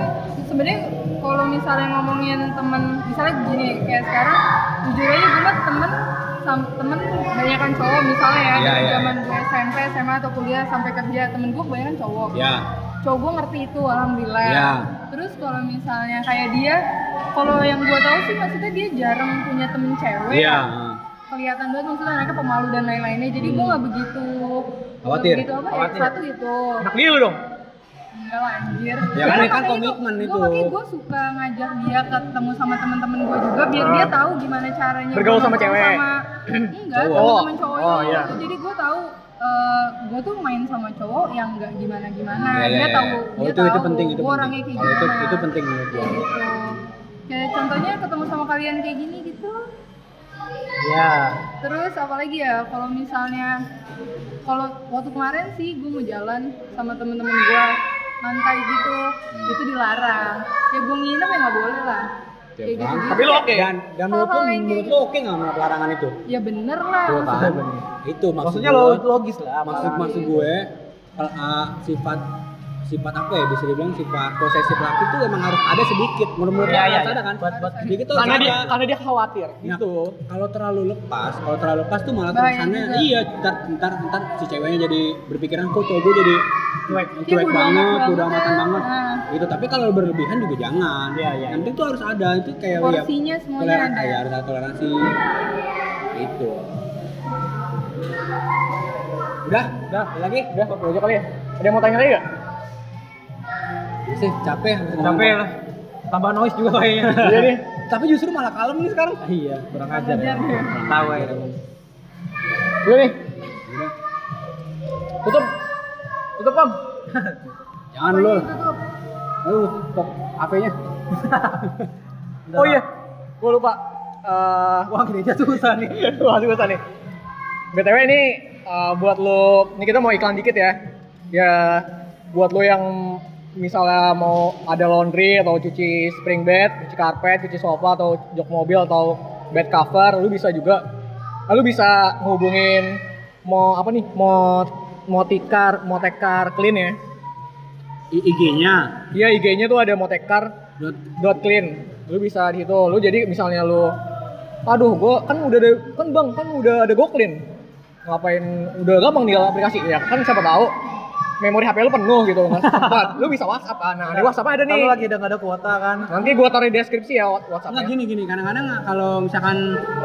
sebenarnya kalau misalnya ngomongin temen misalnya gini kayak sekarang jujur aja gue temen temen kebanyakan cowok misalnya ya dari iya, zaman gue SMP SMA atau kuliah sampai kerja temen gue kebanyakan cowok Ya. cowok gue ngerti itu alhamdulillah Iya. terus kalau misalnya kayak dia kalau yang gue tahu sih maksudnya dia jarang punya temen cewek Iya. kelihatan banget maksudnya mereka pemalu dan lain-lainnya jadi gue nggak begitu Khawatir. gitu apa Khawatir. ya satu gitu Anak dia dong. Enggak lah anjir Ya kan, kan itu, komitmen gua itu. makanya gue suka ngajak dia ketemu sama temen-temen gue juga biar Ah. dia tahu gimana caranya Bergaul sama cewek. sama enggak Cowok. temen-temen cowoknya Oh, iya. jadi gue tahu eh gue tuh main sama cowok yang nggak gimana gimana Ya, ya, dia ya. tahu Oh, dia itu tahu itu penting itu penting. orangnya kayak Kalau itu gimana itu penting menurut gitu kayak contohnya ketemu sama kalian kayak gini gitu Ya. Terus apalagi ya kalau misalnya kalau waktu kemarin sih gue mau jalan sama temen-temen gue santai gitu itu dilarang ya gue nginep ya nggak boleh lah kayak gitu Tapi lu oke. Dan dan menurut yang menurut kayak lu oke nggak menolak larangan itu? ya bener lah Tuh kan. Bener. Itu maksud Maksudnya lo logis lah. maksud maksud gue kalau, uh, sifat sifat apa ya bisa dibilang sifat posesif laki itu emang harus ada sedikit menurut Iya, iya, harus iya. ada kan Buat- buat- sedikit tuh Karena dia ada. karena dia khawatir Nah, gitu. kalau terlalu lepas kalau terlalu lepas tuh malah terusannya iya ntar ntar ntar si ceweknya jadi berpikiran kok cowok gue jadi cuek Iya, cuek bodo banget udah banget amatan ya. banget Nah. gitu tapi kalau berlebihan juga jangan Iya, iya. yang penting tuh harus ada itu kayak ya, porsinya semuanya toleran ada ya harus ada toleransi itu udah Udah, lagi? Udah, satu aja kali ya. Ada yang mau tanya lagi gak? sih capek Capek lah. Tambah noise juga kayaknya. Iya nih. tapi justru malah kalem nih sekarang iya, kurang ajar ya. Ya. Tahu ya. Gue nih. Tutup. Tutup, Pam. jangan dulu tutup lu stop HP-nya Oh iya. Gue lupa. Eh, Wah, gini aja susah nih. Wah, susah nih. BTW ini uh, buat lo, ini kita mau iklan dikit ya. Ya, buat lo yang misalnya mau ada laundry atau cuci spring bed, cuci karpet, cuci sofa atau jok mobil atau bed cover, lu bisa juga lu bisa ngehubungin mau apa nih? Mau mau tikar, mau tekar clean ya. IG-nya Iya IG-nya tuh ada motekar dot dot clean. Lu bisa di situ. Lu jadi misalnya lu aduh gua kan udah ada kan bang kan udah ada go clean. Ngapain udah gampang di aplikasi. Ya kan siapa tahu memori HP lu penuh gitu nggak sempat lu bisa WhatsApp kan nah di WhatsApp ada nih Kalau lagi udah nggak ada kuota kan. nanti gua taruh di deskripsi ya Enggak WhatsAppnya gini gini kadang-kadang kalau misalkan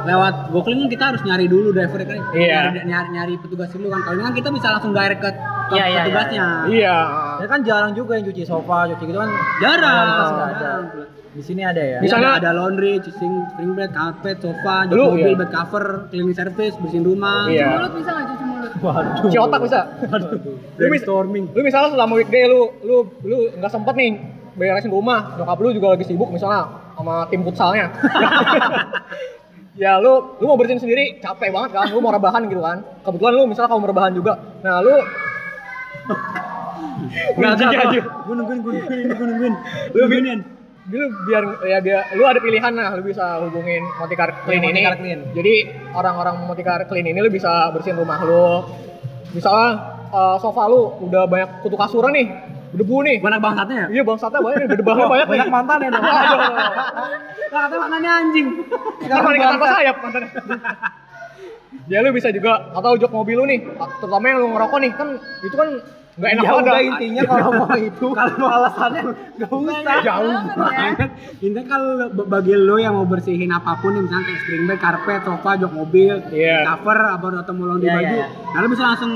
lewat Gokling kan kita harus nyari dulu driver kan Iya. nyari, nyari nyari petugas dulu kan kalau ini kan kita bisa langsung direct ke, ke Iya, iya, petugasnya iya Ya kan jarang juga yang cuci sofa, cuci gitu kan. jarang Mayoritas nggak ada. jarang. Di sini ada ya. Bisa Misalnya- ada, ada laundry, cuci spring bed, carpet, sofa, jok mobil, iya. bed cover, cleaning service, bersihin rumah. cuci Iya. mulut bisa nggak cuci mulut Waduh. cuci otak bisa. Lu bisa Brainstorming. lu misalnya selama weekday lu lu lu nggak sempet nih beresin rumah nyokap lu juga lagi sibuk misalnya sama tim futsalnya. Ya lu lu mau bersihin sendiri capek banget kan lu mau rebahan gitu kan. Kebetulan lu misalnya kamu rebahan juga. Nah lu nggak nggak aja Gue nungguin, gue nungguin, ini gue nungguin. lu lu biar ya biar lu ada pilihan lah lu bisa hubungin Motikar Clean ini Motikar Clean. jadi orang-orang Motikar Clean ini lu bisa bersihin rumah lu misalnya eh, sofa lu udah banyak kutu kasuran nih debu nih Banyak bangsatnya ya? iya bangsatnya banyak nih berdebahnya banyak nih Banyak mantan ya dong. Katanya mantannya anjing. Sekarang malah tanpa sayap mantannya. Ya lu bisa juga atau jok mobil lu nih, terutama yang lu ngerokok nih kan itu kan Nggak enak ya udah intinya kalau mau itu kalau alasannya nggak usah jauh banget ya. intinya kalau bagi lo yang mau bersihin apa pun misalnya kayak spring bed, karpet, sofa, jok mobil, Iya. cover apa atau mau laundry Iya, baju, iya, nah lo bisa langsung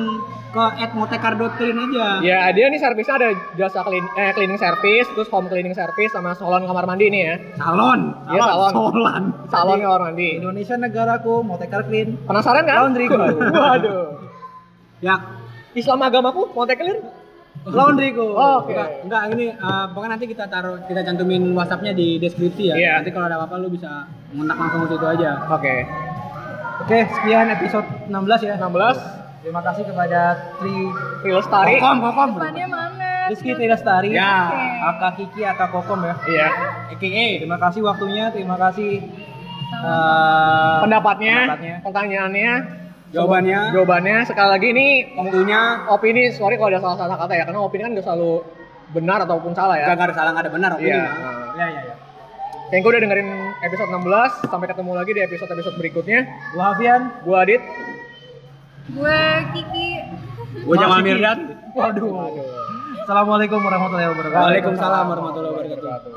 ke @motekar.clean aja. Ya, dia nih servisnya ada jasa clean, eh, cleaning service, terus home cleaning service sama salon kamar mandi nih ya. Salon, Iya, salon. Salon. Salon kamar mandi. Indonesia negaraku mau tekar clean Penasaran kan? Laundry. Waduh. Ya, Islam agamaku mau take clear? laundryku Oh, Oke. enggak, enggak ini eh, pokoknya nanti kita taruh kita cantumin WhatsAppnya di deskripsi ya. Iya. Nanti kalau ada apa-apa lo bisa ngontak langsung ke situ aja. Oke. oke sekian episode 16 ya 16 terima kasih kepada Tri Tri Lestari. Kokom, kokom. Depannya mana? Rizky Tri Lestari Ya. Aka Kiki Aka Kokom ya Iya. AKA terima kasih waktunya terima kasih eh, Pendapatnya, pendapatnya. pertanyaannya, jawabannya, jawabannya sekali lagi ini waktunya opini sorry kalau ada salah-salah kata ya karena opini kan nggak selalu benar ataupun salah ya. Gak ada salah, gak ada benar opini. Iya. mah. Nah, ya ya ya Thank you udah dengerin episode 16. Sampai ketemu lagi di episode-episode berikutnya. gua Hafian Gua Adit. Gue Kiki. Gue Jamal Masih. Mirdad. waduh Assalamualaikum warahmatullahi wabarakatuh Waalaikumsalam warahmatullahi. Wabarakatuh.